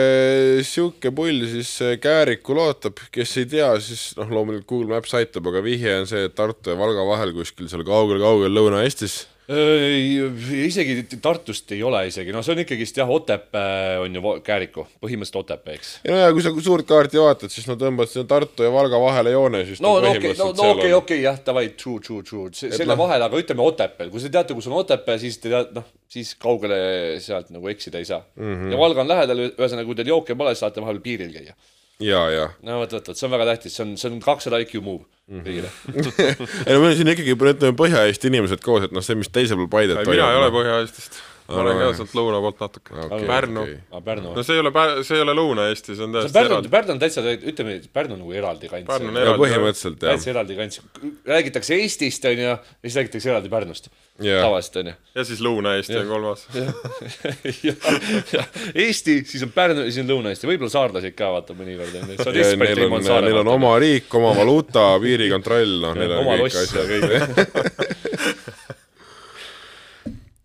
sihuke pull siis Käärikul ootab, kes ei tea, siis noh, loomulikult Google Maps aitab, aga vihje on see, et Tartu ja Valga vahel kuskil seal kaugel-kaugel Lõuna-Eestis isegi Tartust ei ole isegi, no see on ikkagist jah, Otepää on ju Kääriku, põhimõtteliselt Otepää, eks. ja no ja kui sa suurt kaarti vaatad, siis no tõmbad sinna Tartu ja Valga vahele joone, siis no no okei, no okei, okei jah, davai, true, true, true, selle noh- vahel, aga ütleme Otepääl, kui te teate, kus on Otepää, siis te teate, noh, siis kaugele sealt nagu eksida ei saa mm. -hmm. ja Valga on lähedal, ühesõnaga, kui teil jooke pole, siis saate vahel piiril käia. ja, ja no vot, vot, vot see on väga tähtis, see on, see on kakssada IQ move Mhm. kõigile. ei no meil on siin ikkagi ütleme Põhja-Eesti inimesed koos, et noh, see, mis teisel pool Paidet ei, mina ei ole Põhja-Eestist. Ma olen ka sealt lõuna poolt natuke okay,. Pärnu okay.. Pärnu no see ei ole, see ei ole Lõuna-Eesti, see on täiesti Pärnu, eraldi. Pärnu on täitsa, ütleme, Pärnu on nagu eraldi kants. Pärnu on ja eraldi. põhimõtteliselt jah, täitsa eraldi kants. räägitakse Eestist, on ju, ja siis räägitakse eraldi Pärnust. Jah. tavaliselt, on ju. ja siis Lõuna-Eesti on kolmas. Eesti, siis on Pärnu ja siis on Lõuna-Eesti, võib-olla saarlased ka vaata mõnikord on ju, see on ja ekspert neil on, neil on oma riik, oma valuuta, piirikontroll, noh, neil on kõik asjad. kõik.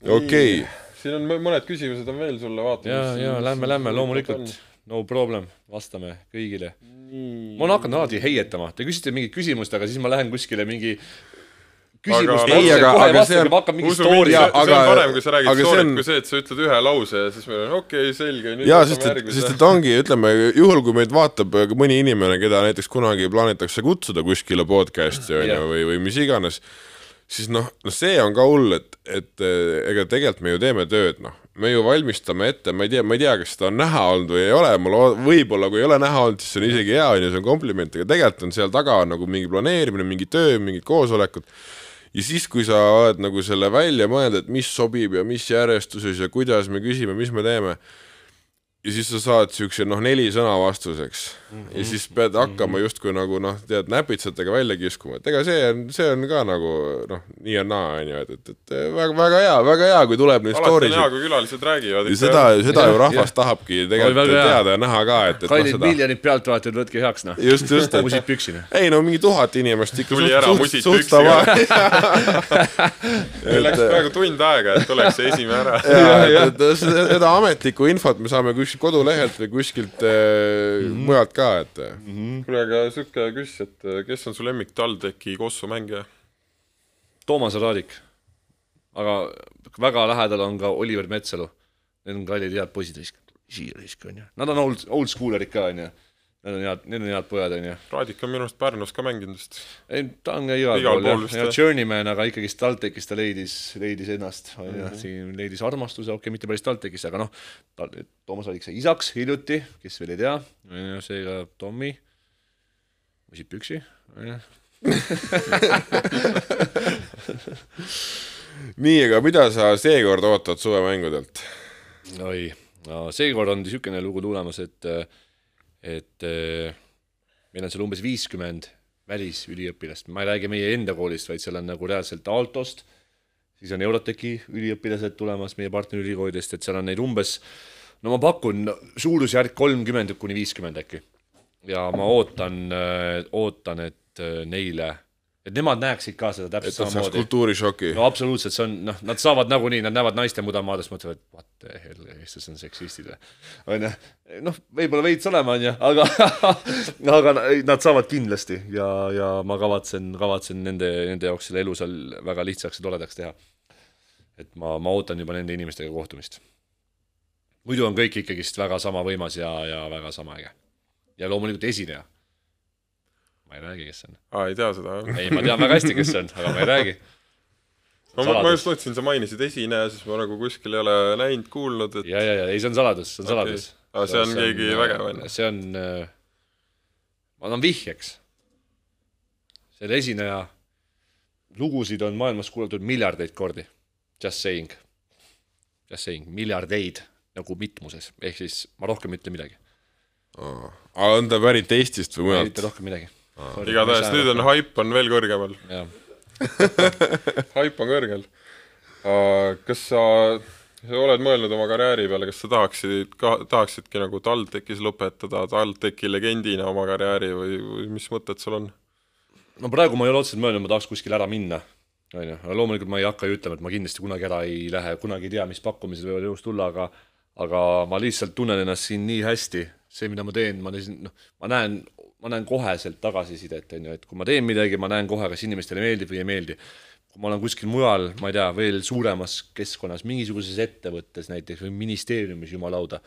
okei, siin on mõ- mõned küsimused on veel sulle, vaatame. ja, ja lähme, lähme loomulikult, no problem, vastame kõigile. ma olen hakanud alati heietama, te küsite mingit küsimust, aga siis ma lähen kuskile mingi küsimust Ei, aga- aga see on- usu mind, see on parem, kui sa räägid story't on- kui see, et sa ütled ühe lause ja siis meil on okei okay,, selge. jaa, sest et, sest et ongi, ütleme, juhul kui meid vaatab mõni inimene, keda näiteks kunagi plaanitakse kutsuda kuskile podcast'i on ju või, või mis iganes, siis noh, no see on ka hull, et, et eh, ega tegelikult me ju teeme tööd, noh, me ju valmistame ette, ma ei tea, ma ei tea, kas seda on näha olnud või ei ole, loo-, võib-olla kui ei ole näha olnud, siis see on isegi hea, on ju, see on kompliment, aga tegelikult on seal taga nagu mingi planeerimine, mingi töö, mingid koosolekud ja siis, kui sa oled nagu selle välja mõelnud, et mis sobib ja mis järjestuses ja kuidas me küsime, mis me teeme, ja siis sa saad siukse noh, neli sõna vastuseks. Ja siis pead hakkama justkui nagu noh, tead näpitsatega välja kiskuma, et ega see on, see on ka nagu noh, nii ja naa on ju, et, et, et väga, väga hea, väga hea, kui tuleb neid alati on story hea, sid kui külalised räägivad. ja seda, seda ju rahvas tahabki tegelikult teada ja näha ka, et, et noh kallid seda miljonid pealtvaatajad, võtke heaks noh. just, just, et musid püksi noh. ei no mingi tuhat inimest ikka Tuli ära, musid suht püksi ka. tava meil läks praegu tund aega, et oleks see esimene ära. ja, et, seda ametlikku infot me saame kuskilt kodulehelt või kuskilt äh, Mhm. mujalt ka, et äh, kuule, aga sihuke küsimus, et äh, kes on su lemmik TalTechi kossu mängija? Toomas Raadik. aga väga lähedal on ka Oliver Metsalu. Need on kallid head poisid, siia risk on ju. Nad on old, old schooler'id ka on ju. Need on head, need on head pojad on ju. Raadik on minu arust Pärnus ka mänginud vist. ei, ta on ka igal, Igal pool pool jah ja. Journeyman, aga ikkagist TalTechis ta leidis, leidis ennast, on Mhm. siin leidis armastuse, okei okay,, mitte päris TalTechis, aga noh, Toomas Raadik sai isaks hiljuti, kes veel ei tea, on ju, seega Tommy, võsid püksi, on ju. nii, aga mida sa seekord ootad suvemängudelt? oi, no seekord on niisugune lugu tulemas, et, et eh, meil on seal umbes viiskümmend välisüliõpilast, ma ei räägi meie enda koolist, vaid seal on nagu reaalselt Altost, siis on Eurotechi üliõpilased tulemas meie partnerülikoolidest, et seal on neid umbes, no ma pakun suurusjärk kolmkümmend kuni viiskümmend äkki. ja ma ootan, ootan, et eh, neile, et nemad näeksid ka seda et täpselt nad saaks samamoodi. kultuurishoki no absoluutselt, see on noh, nad saavad nagunii, nad näevad naiste mudamaadest, mõtlevad what the hell, eestlased on seksistid või, onju. noh, võib-olla veits olema, onju, aga, aga nad saavad kindlasti ja, ja ma kavatsen, kavatsen nende, nende jaoks selle elu seal väga lihtsaks ja toredaks teha. et ma, ma ootan juba nende inimestega kohtumist. muidu on kõik ikkagist väga sama võimas ja, ja väga sama äge. ja loomulikult esineja. Ma ei räägi, kes see on. aa, ei tea seda jah? ei, ma tean väga hästi, kes see on, aga ma ei räägi ma, ma just mõtlesin, sa mainisid esineja, siis ma nagu kuskil ei ole näinud, kuulnud, et ja, ja, ja ei, see on saladus, see on Okei. saladus. Aga see on keegi vägev, on ju? see on, ma annan vihjeks. selle esineja lugusid on maailmas kuulatud miljardeid kordi. Just saying. just saying, miljardeid nagu mitmuses, ehk siis ma rohkem ei ütle midagi. aga on ta pärit Eestist või ma ei mujalt ütle? rohkem midagi. Igatahes nüüd on haip on veel kõrgemal, haip on kõrgel. kas sa, sa oled mõelnud oma karjääri peale, kas sa tahaksid ka, tahaksidki nagu TalTechis lõpetada TalTechi legendina oma karjääri või, või mis mõtted sul on? no praegu ma ei ole otseselt mõelnud, ma tahaks kuskile ära minna, on ju, aga loomulikult ma ei hakka ju ütlema, et ma kindlasti kunagi ära ei lähe, kunagi ei tea, mis pakkumised võivad elus tulla, aga aga ma lihtsalt tunnen ennast siin nii hästi, see, mida ma teen, ma lihtsalt noh, ma näen, ma näen koheselt tagasisidet, on ju, et kui ma teen midagi, ma näen kohe, kas inimestele meeldib või ei meeldi. kui ma olen kuskil mujal, ma ei tea, veel suuremas keskkonnas, mingisuguses ettevõttes näiteks või ministeeriumis, jumalauda,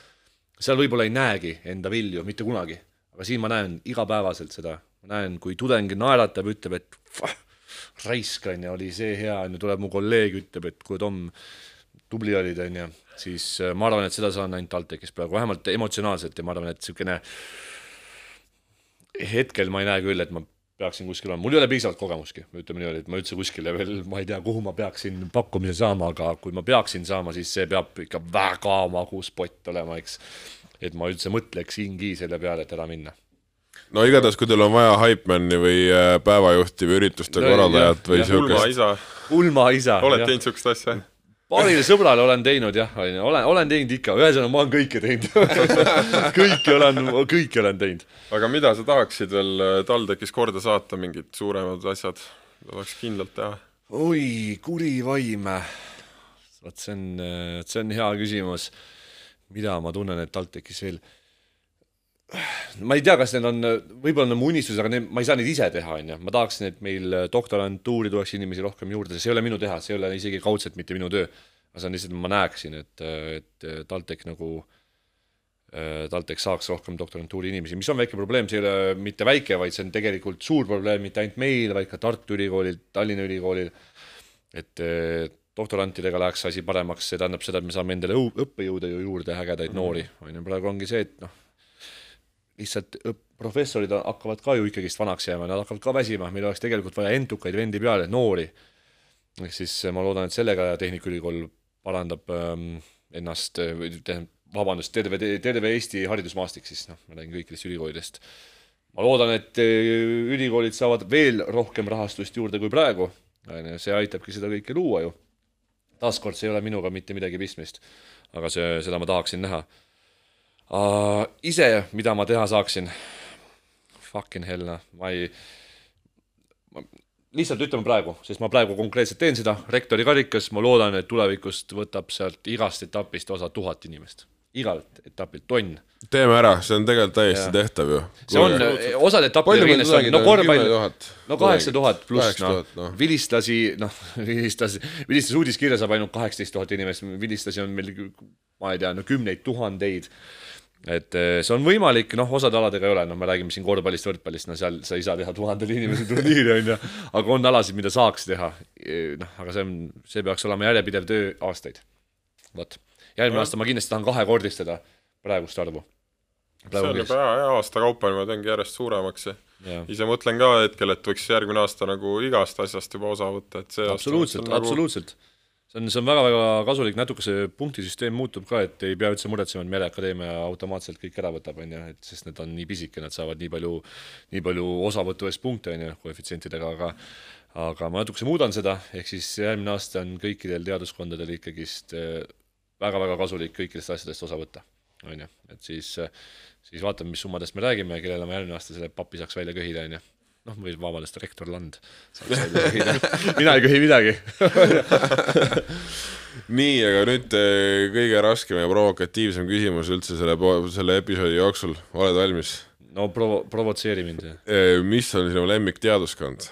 seal võib-olla ei näegi enda vilju mitte kunagi, aga siin ma näen igapäevaselt seda, ma näen, kui tudeng naeratab, ütleb, et "Vah, raisk on ju, oli see hea, on ju, tuleb mu kolleeg, ütleb, et kuule Tom, tubli olid, on ju, siis äh, ma arvan, et seda saan ainult TalTechis praegu, vähemalt emotsionaalselt ja ma arvan, et niisugune hetkel ma ei näe küll, et ma peaksin kuskil olema, mul ei ole piisavalt kogemustki, ütleme niimoodi, et ma üldse kuskile veel, ma ei tea, kuhu ma peaksin pakkumise saama, aga kui ma peaksin saama, siis see peab ikka väga magus pott olema, eks. et ma üldse mõtleksingi selle peale, et ära minna. no igatahes, kui teil on vaja Hypemani või äh, päevajuhti või ürituste No, korraldajat või siukest, isa, Ulma isa. oled teinud siukest asja? Paarile sõbrale olen teinud jah, onju, olen, olen teinud ikka, ühesõnaga ma olen kõike teinud kõike olen, kõike olen teinud. aga mida sa tahaksid veel äh, TalTechis korda saata, mingid suuremad asjad, tahaks kindlalt teha? oi, kuri vaim. vot see on, see on hea küsimus. mida ma tunnen, et TalTechis veel ma ei tea, kas need on, võib-olla on mu unistused, aga need, ma ei saa neid ise teha, onju. ma tahaksin, et meil doktorantuuri tuleks inimesi rohkem juurde, see ei ole minu teha, see ei ole isegi kaudselt mitte minu töö. aga see on lihtsalt, ma näeksin, et, et TalTech nagu, TalTech saaks rohkem doktorantuuri inimesi, mis on väike probleem, see ei ole mitte väike, vaid see on tegelikult suur probleem mitte ainult meil, vaid ka Tartu Ülikoolil, Tallinna Ülikoolil. et doktorantidega läheks asi paremaks, see tähendab seda, et me saame endale õu- õppejõude ju juurde, ägedaid noori, on ju, praegu ongi see, et noh, lihtsalt professorid hakkavad ka ju ikkagist vanaks jääma, nad hakkavad ka väsima, meil oleks tegelikult vaja entukaid vendi peale, noori. ehk siis eh, ma loodan, et sellega Tehnikaülikool parandab ähm, ennast, tähendab, vabandust, terve, terve Eesti haridusmaastik siis, noh, ma räägin kõikidest ülikoolidest. ma loodan, et eh, ülikoolid saavad veel rohkem rahastust juurde kui praegu, on ju, see aitabki seda kõike luua ju. taaskord, see ei ole minuga mitte midagi pistmist, aga see, seda ma tahaksin näha uh,. ise, mida ma teha saaksin, fucking hell noh, ma ei, lihtsalt ütleme praegu, sest ma praegu konkreetselt teen seda, rektori karikas, ma loodan, et tulevikust võtab sealt igast etapist osa tuhat inimest. igalt etapilt tonn. teeme ära, see on tegelikult täiesti Jah. tehtav ju. see on, osad etapid kindlasti on, no korvpall no kaheksa tuhat pluss, 8000, noh noh., vilistlasi, noh, vilistas, vilistas uudiskirja saab ainult kaheksateist tuhat inimest, vilistlasi on meil, ma ei tea, no kümneid tuhandeid. et eh, see on võimalik, noh, osade aladega ei ole, noh, me räägime siin korvpallist, võrkpallist, no seal sa ei saa teha tuhandele inimesele turniiri, on ju, aga on alasid, mida saaks teha. noh, aga see on, see peaks olema järjepidev töö aastaid. vot, järgmine aasta ma kindlasti tahan kahekordistada praegust arvu. see on juba hea, hea aasta kaupa niimoodi ongi järjest suuremaks ja Jah. ise mõtlen ka hetkel, et võiks järgmine aasta nagu igast asjast juba osa võtta, et see absoluutselt, nagu absoluutselt. See on, see on väga-väga kasulik, natuke see punktisüsteem muutub ka, et ei pea üldse muretsema, et Mereakadeemia automaatselt kõik ära võtab, on ju, et sest need on nii pisike, nad saavad nii palju, nii palju osavõtu eest punkte, on ju, koefitsientidega, aga aga ma natukese muudan seda, ehk siis järgmine aasta on kõikidel teaduskondadel ikkagist eh, väga-väga kasulik kõikidest asjadest osa võtta, on ju, et siis, siis vaatame, mis summadest me räägime ja kellele ma järgmine aasta selle papi saaks välja köhida, on ju noh, või vabandust, rektor Land mina ei köhi midagi. nii, aga nüüd eh, kõige raskem ja provokatiivsem küsimus üldse selle, selle episoodi jooksul, oled valmis? no provo-, provotseeri mind. mis on sinu lemmikteaduskond?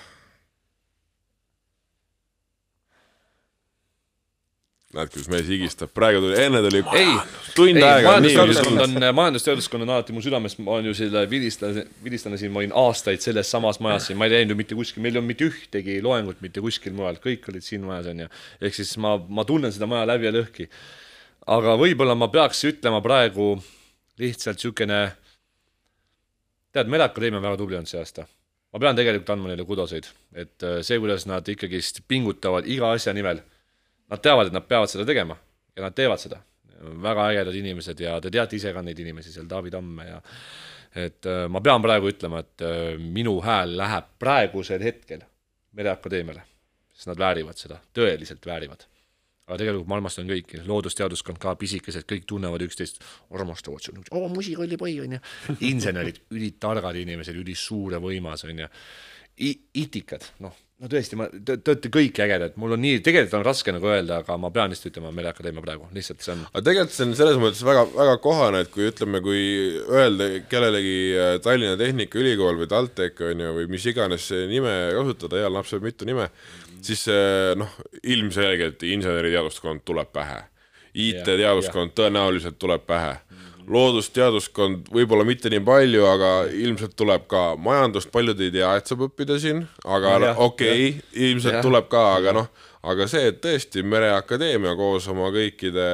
näed, kuidas mees higistab, praegu tuli, enne tuli ei, tund aega majandusteaduskond on, majandusteaduskond on alati mu südames, ma olen ju selle vilistlane, vilistlane siin, ma olin aastaid selles samas majas siin, ma ei käinud ju mitte kuskil, meil ei olnud mitte ühtegi loengut mitte kuskil mujal, kõik olid siin majas, on ju. ehk siis ma, ma tunnen seda maja läbi ja lõhki. aga võib-olla ma peaks ütlema praegu lihtsalt niisugune, tead, Mereakadeemia on väga tubli olnud see aasta. ma pean tegelikult andma neile kudoseid, et äh, see, kuidas nad ikkagist pingutavad iga asja nimel, nad teavad, et nad peavad seda tegema ja nad teevad seda. väga ägedad inimesed ja te teate ise ka neid inimesi seal, Taavi Tamme ja et äh, ma pean praegu ütlema, et äh, minu hääl läheb praegusel hetkel Mereakadeemiale, sest nad väärivad seda, tõeliselt väärivad aga tegelikult ma armastan kõiki, loodusteaduskond ka, pisikesed, kõik tunnevad üksteist, armastavad sul, oo musikallipoi onju. insenerid, ülitargad inimesed, ülisuur ja võimas onju. itikad, noh, no tõesti, ma, te te olete kõik ägedad, mul on nii, tegelikult on raske nagu öelda, aga ma pean lihtsalt ütlema Mereakadeemia praegu, lihtsalt see on aga tegelikult see on selles mõttes väga, väga kohane, et kui ütleme, kui öelda kellelegi äh, Tallinna Tehnikaülikool või TalTech on ju, või mis iganes nime kasutada, heal lapsel mitu nime, siis äh, noh, ilmselgelt inseneriteaduskond tuleb pähe. IT-teaduskond tõenäoliselt tuleb pähe. Loodusteaduskond võib-olla mitte nii palju, aga ilmselt tuleb ka majandust, paljud ei tea, et saab õppida siin, aga okei okay,, ilmselt jah. tuleb ka, aga noh, aga see, et tõesti Mereakadeemia koos oma kõikide,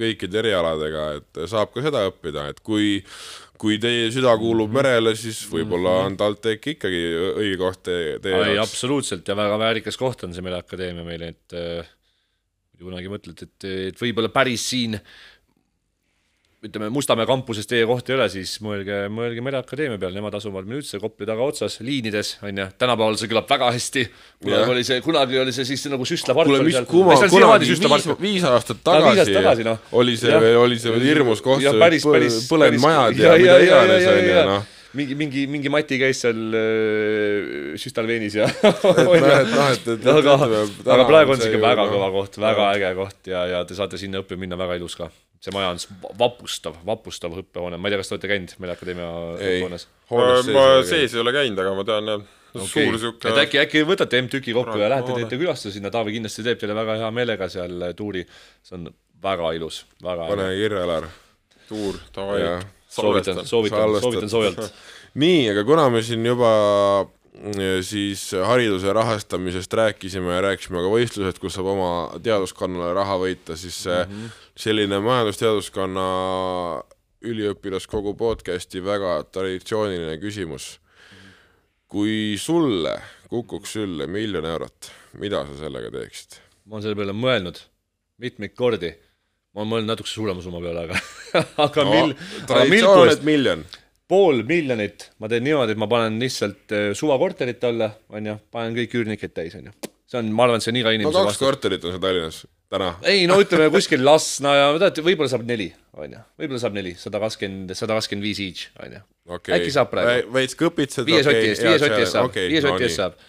kõikide erialadega, et saab ka seda õppida, et kui kui teie süda kuulub merele, siis võib-olla on TalTech ikkagi õige koht teie, teie ei, jaoks. absoluutselt ja väga väärikas koht on see Mereakadeemia meile, et äh, kunagi mõtlete, et, et võib-olla päris siin ütleme, Mustamäe kampuses teie koht ei ole, siis mõelge, mõelge Mereakadeemia peale, nemad asuvad meil üldse Kopli tagaotsas liinides, on ju, tänapäeval see kõlab väga hästi. kunagi oli see, kunagi oli see siis nagu süstlapark. kuule, mis kuma, kunagi viis, viis aastat Aa, viis aastat tagasi, tagasi, noh. oli see oli see hirmus koht, põlenud majad ja- ja, ja mida iganes onju ja- noh. mingi, mingi, mingi Mati käis seal äh, Süstalveenis ja aga aga praegu on ju, väga kõva koht, väga äge koht ja, ja te saate sinna õppima minna, väga ilus ka. see maja on vapustav, vapustav õppehoone, ma ei tea, kas te olete käinud Mereakadeemia ei õppehoones?, ma sees ei ole käinud, aga ma tean jah okay., suur sihuke et äkki, äkki võtate M-tüki kokku ja lähete teete külastuse sinna, Taavi kindlasti teeb teile väga hea meelega seal äh, tuuri. see on väga ilus, väga pane kirja, Alar. suur, davai soovitan, soovitan, soovitan soojalt. nii, aga kuna me siin juba mm, siis hariduse rahastamisest rääkisime ja rääkisime ka võistlusest, kus saab oma teaduskonnale raha võita, siis mm -hmm. selline majandusteaduskonna üliõpilaskogu podcasti väga traditsiooniline küsimus. kui sulle kukuks sülle miljon eurot, mida sa sellega teeksid? ma olen selle peale mõelnud mitmeid kordi. Ma olen mõelnud natukese suurema summa peale, aga, aga mil-, aga et miljon. pool miljonit ma teen niimoodi, et ma panen lihtsalt äh, suvakorterit alla, onju, panen kõik üürnikud täis, onju. see on, ma arvan, see on iga no inimese kaks vastus. korterit on seal Tallinnas täna. ei no ütleme kuskil Lasna ja teate, võib-olla saab neli, onju, võib-olla saab neli, sada kakskümmend, sada kakskümmend viis each, onju. äkki saab praegu. veits kõpitsed. viie soti eest, viie soti eest saab viie soti eest saab.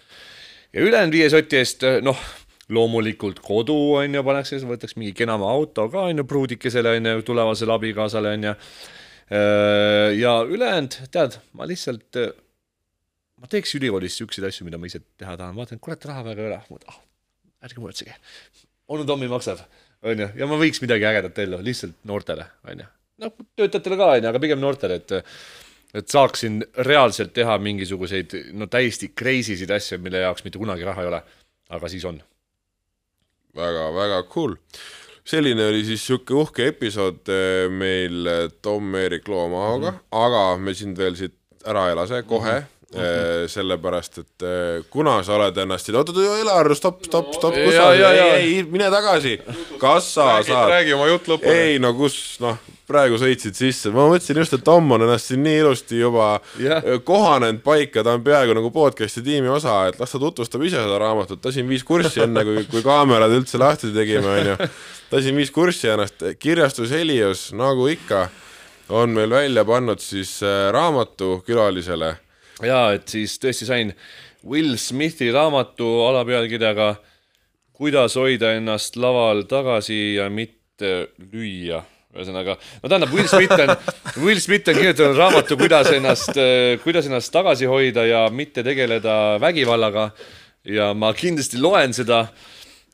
ja ülejäänud viie soti eest, noh, loomulikult kodu on ju, pannakse, võtaks mingi kenama auto ka on ju pruudikesele on ju, tulevasele abikaasale on ju. ja ülejäänud, tead, ma lihtsalt, ma teeks ülikoolis siukseid asju, mida ma ise teha tahan, vaatan, kurat, raha väga ei ole, ah, ärge muretsege. onu Tommi maksab, on ju, ja ma võiks midagi ägedat ellu, lihtsalt noortele, on ju. noh, töötajatele ka on ju, aga pigem noortele, et et saaksin reaalselt teha mingisuguseid no täiesti crazy sid asju, mille jaoks mitte kunagi raha ei ole. aga siis on. Väga-väga cool. selline oli siis sihuke uhke episood eh, meil eh, Tom-Erik Loomaoga mm, -hmm. aga me sind veel siit ära ei lase kohe mm. -hmm. sellepärast, et eh, kuna sa oled ennast, oot-oot, Elar, stopp, stopp, stopp, kus sa, ei, ei, mine tagasi. kas sa räägi, saad, räägi oma jutt lõpuni. ei no kus, noh, praegu sõitsid sisse, ma mõtlesin just, et Tom on ennast siin nii ilusti juba Jah. eh, kohanenud paika, ta on peaaegu nagu podcast'i tiimi osa, et las ta tutvustab ise seda raamatut, ta siin viis kurssi enne, kui, kui kaamerad üldse lahti tegime, onju. ta siin viis kurssi ennast, kirjastus Helios, nagu ikka, on meil välja pannud siis äh, raamatu külalisele. jaa, et siis tõesti sain Will Smithi raamatu alapealkirjaga Kuidas hoida ennast laval tagasi ja mitte lüüa ühesõnaga, no tähendab, Will Smith on, Will Smith on kirjutanud raamatu, kuidas ennast, kuidas ennast tagasi hoida ja mitte tegeleda vägivallaga. ja ma kindlasti loen seda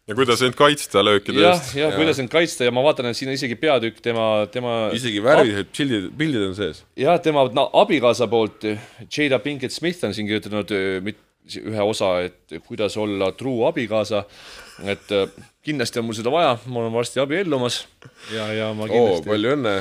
ja kuidas end kaitsta löökide jah, eest. jah, kuidas end kaitsta ja ma vaatan, et siin on isegi peatükk tema, tema isegi värvilised pildid, pildid on sees. jah, tema no, abikaasa poolt, Jada Pinkett Smith on siin kirjutanud öö, mit- ühe osa, et kuidas olla truu abikaasa. et öö, kindlasti on mul seda vaja, ma olen varsti abiellumas ja, ja ma kindlasti oh, palju õnne.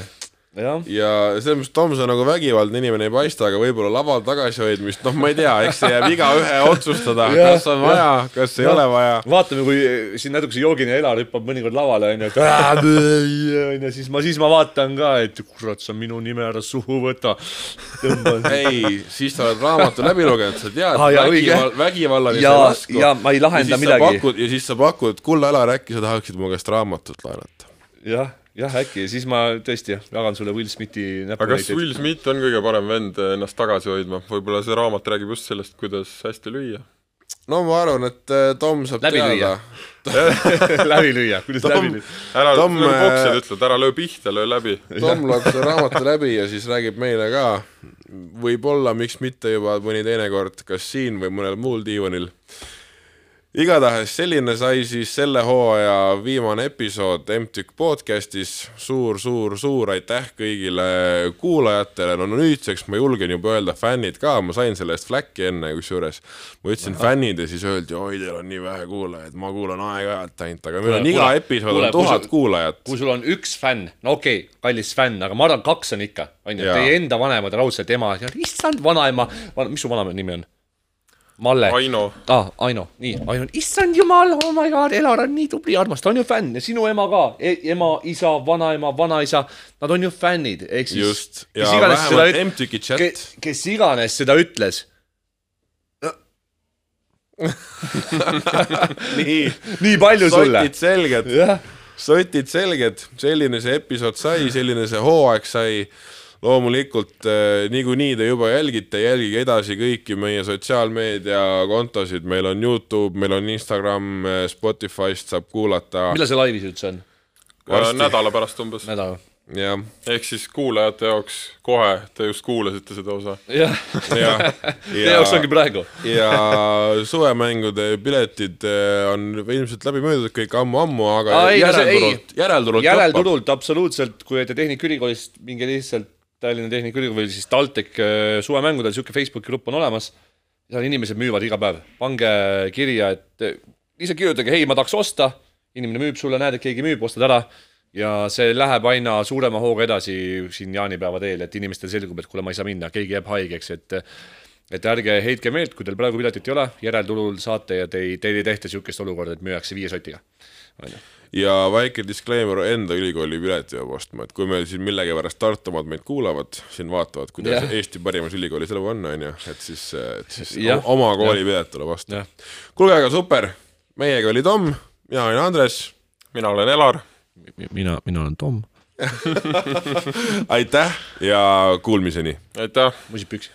jah, ja selles mõttes Tom, sa nagu vägivaldne inimene ei paista, aga võib-olla laval tagasihoidmist, noh, ma ei tea, eks see jääb igaühe otsustada, kas on vaja, kas ei ole vaja. vaatame, kui siin natukese joogine Elar hüppab mõnikord lavale onju, et onju, siis ma, siis ma vaatan ka, et kurat, sa minu nime ära suhu võta. ei, siis sa oled raamatu läbi lugenud, sa tead Ah, jaa, õige. vägival,, vägivallani Ja- sa ei lasku. ja ma ei lahenda midagi. ja siis sa pakud, kulla Alar, äkki sa tahaksid mu käest raamatut laenata? jah, jah, äkki, siis ma tõesti jah, jagan sulle Will Smithi aga kas näpunäiteid. Will Smith on kõige parem vend ennast tagasi hoidma, võib-olla see raamat räägib just sellest, kuidas hästi lüüa. no ma arvan, et äh, Tom saab Läbi teada lüüa. läbi lüüa, kuidas Tom- läbi lüüa? ära, Tom, äh, poksijad ütlevad, ära löö pihta, löö läbi. Tom loeb selle raamatu läbi ja siis räägib meile ka, võib-olla, miks mitte juba mõni teinekord, kas siin või mõnel muul diivanil. Igatahes selline sai siis selle hooaja viimane episood MTÜK podcastis. Suur, suur, suur aitäh kõigile kuulajatele, no nüüdseks ma julgen juba öelda fännid ka, ma sain selle eest fläkki enne kusjuures. ma ütlesin fännid ja siis öeldi, oi teil on nii vähe kuulajaid, ma kuulan aeg-ajalt ainult, aga meil on iga episood on tuhat kuulajat. kui sul on üks fänn, no okei okay,, kallis fänn, aga ma arvan, kaks on ikka, on ju, teie enda vanemad raudselt ema. Issand vanaema, mis su vanaema nimi on? Malle. Aino ah,. Aino, nii, Aino, issand jumal, oh my god, Elar on nii tubli, armas, ta on ju fänn ja sinu ema ka e, ema, isa, vanaema, vanaisa, nad on ju fännid, ehk siis. just, ja vähemalt M-tüki chat. kes, iganes seda ütles nii, nii palju sulle. sotid selged, sotid selged, selline see episood sai, selline see hooaeg sai loomulikult eh, niikuinii te juba jälgite, jälgige edasi kõiki meie sotsiaalmeediakontosid, meil on Youtube, meil on Instagram, Spotify'st saab kuulata. millal see laivis üldse on? nädala pärast umbes. nädal. jah. ehk siis kuulajate jaoks kohe, te just kuulasite seda osa. jah ja, ja, teie jaoks ongi praegu. ja suvemängude piletid on ilmselt läbi müüdud kõik ammu-ammu, aga Aa, ei, järelturult, järelturult. järelturult absoluutselt, kui olete Tehnikaülikoolist, minge lihtsalt Tallinna Tehnikaülikooli, siis TalTech suvemängudel, niisugune Facebooki grupp on olemas. seal inimesed müüvad iga päev, pange kirja, et lihtsalt kirjutage, hei, ma tahaks osta, inimene müüb sulle, näed, et keegi müüb, ostad ära. ja see läheb aina suurema hooga edasi siin jaanipäeva teel, et inimestel selgub, et kuule, ma ei saa minna, keegi jääb haigeks, et et ärge heitke meelt, kui teil praegu piletit ei ole, järelturul saate ja te ei, teil ei tehta niisugust olukorda, et müüakse viie sotiga. Ja väike disclaimer enda ülikooli pileti peab ostma, et kui meil siin millegipärast Tartu omad meid kuulavad, siin vaatavad, kuidas ja. Eesti parimas ülikoolis elu on, on ju, et siis, et siis ja. oma kooli pilet tuleb osta. kuulge, aga super, meiega oli Tom, mina olen Andres. mina olen Elar. mina, mina olen Tom aitäh ja kuulmiseni. aitäh. musipüksi.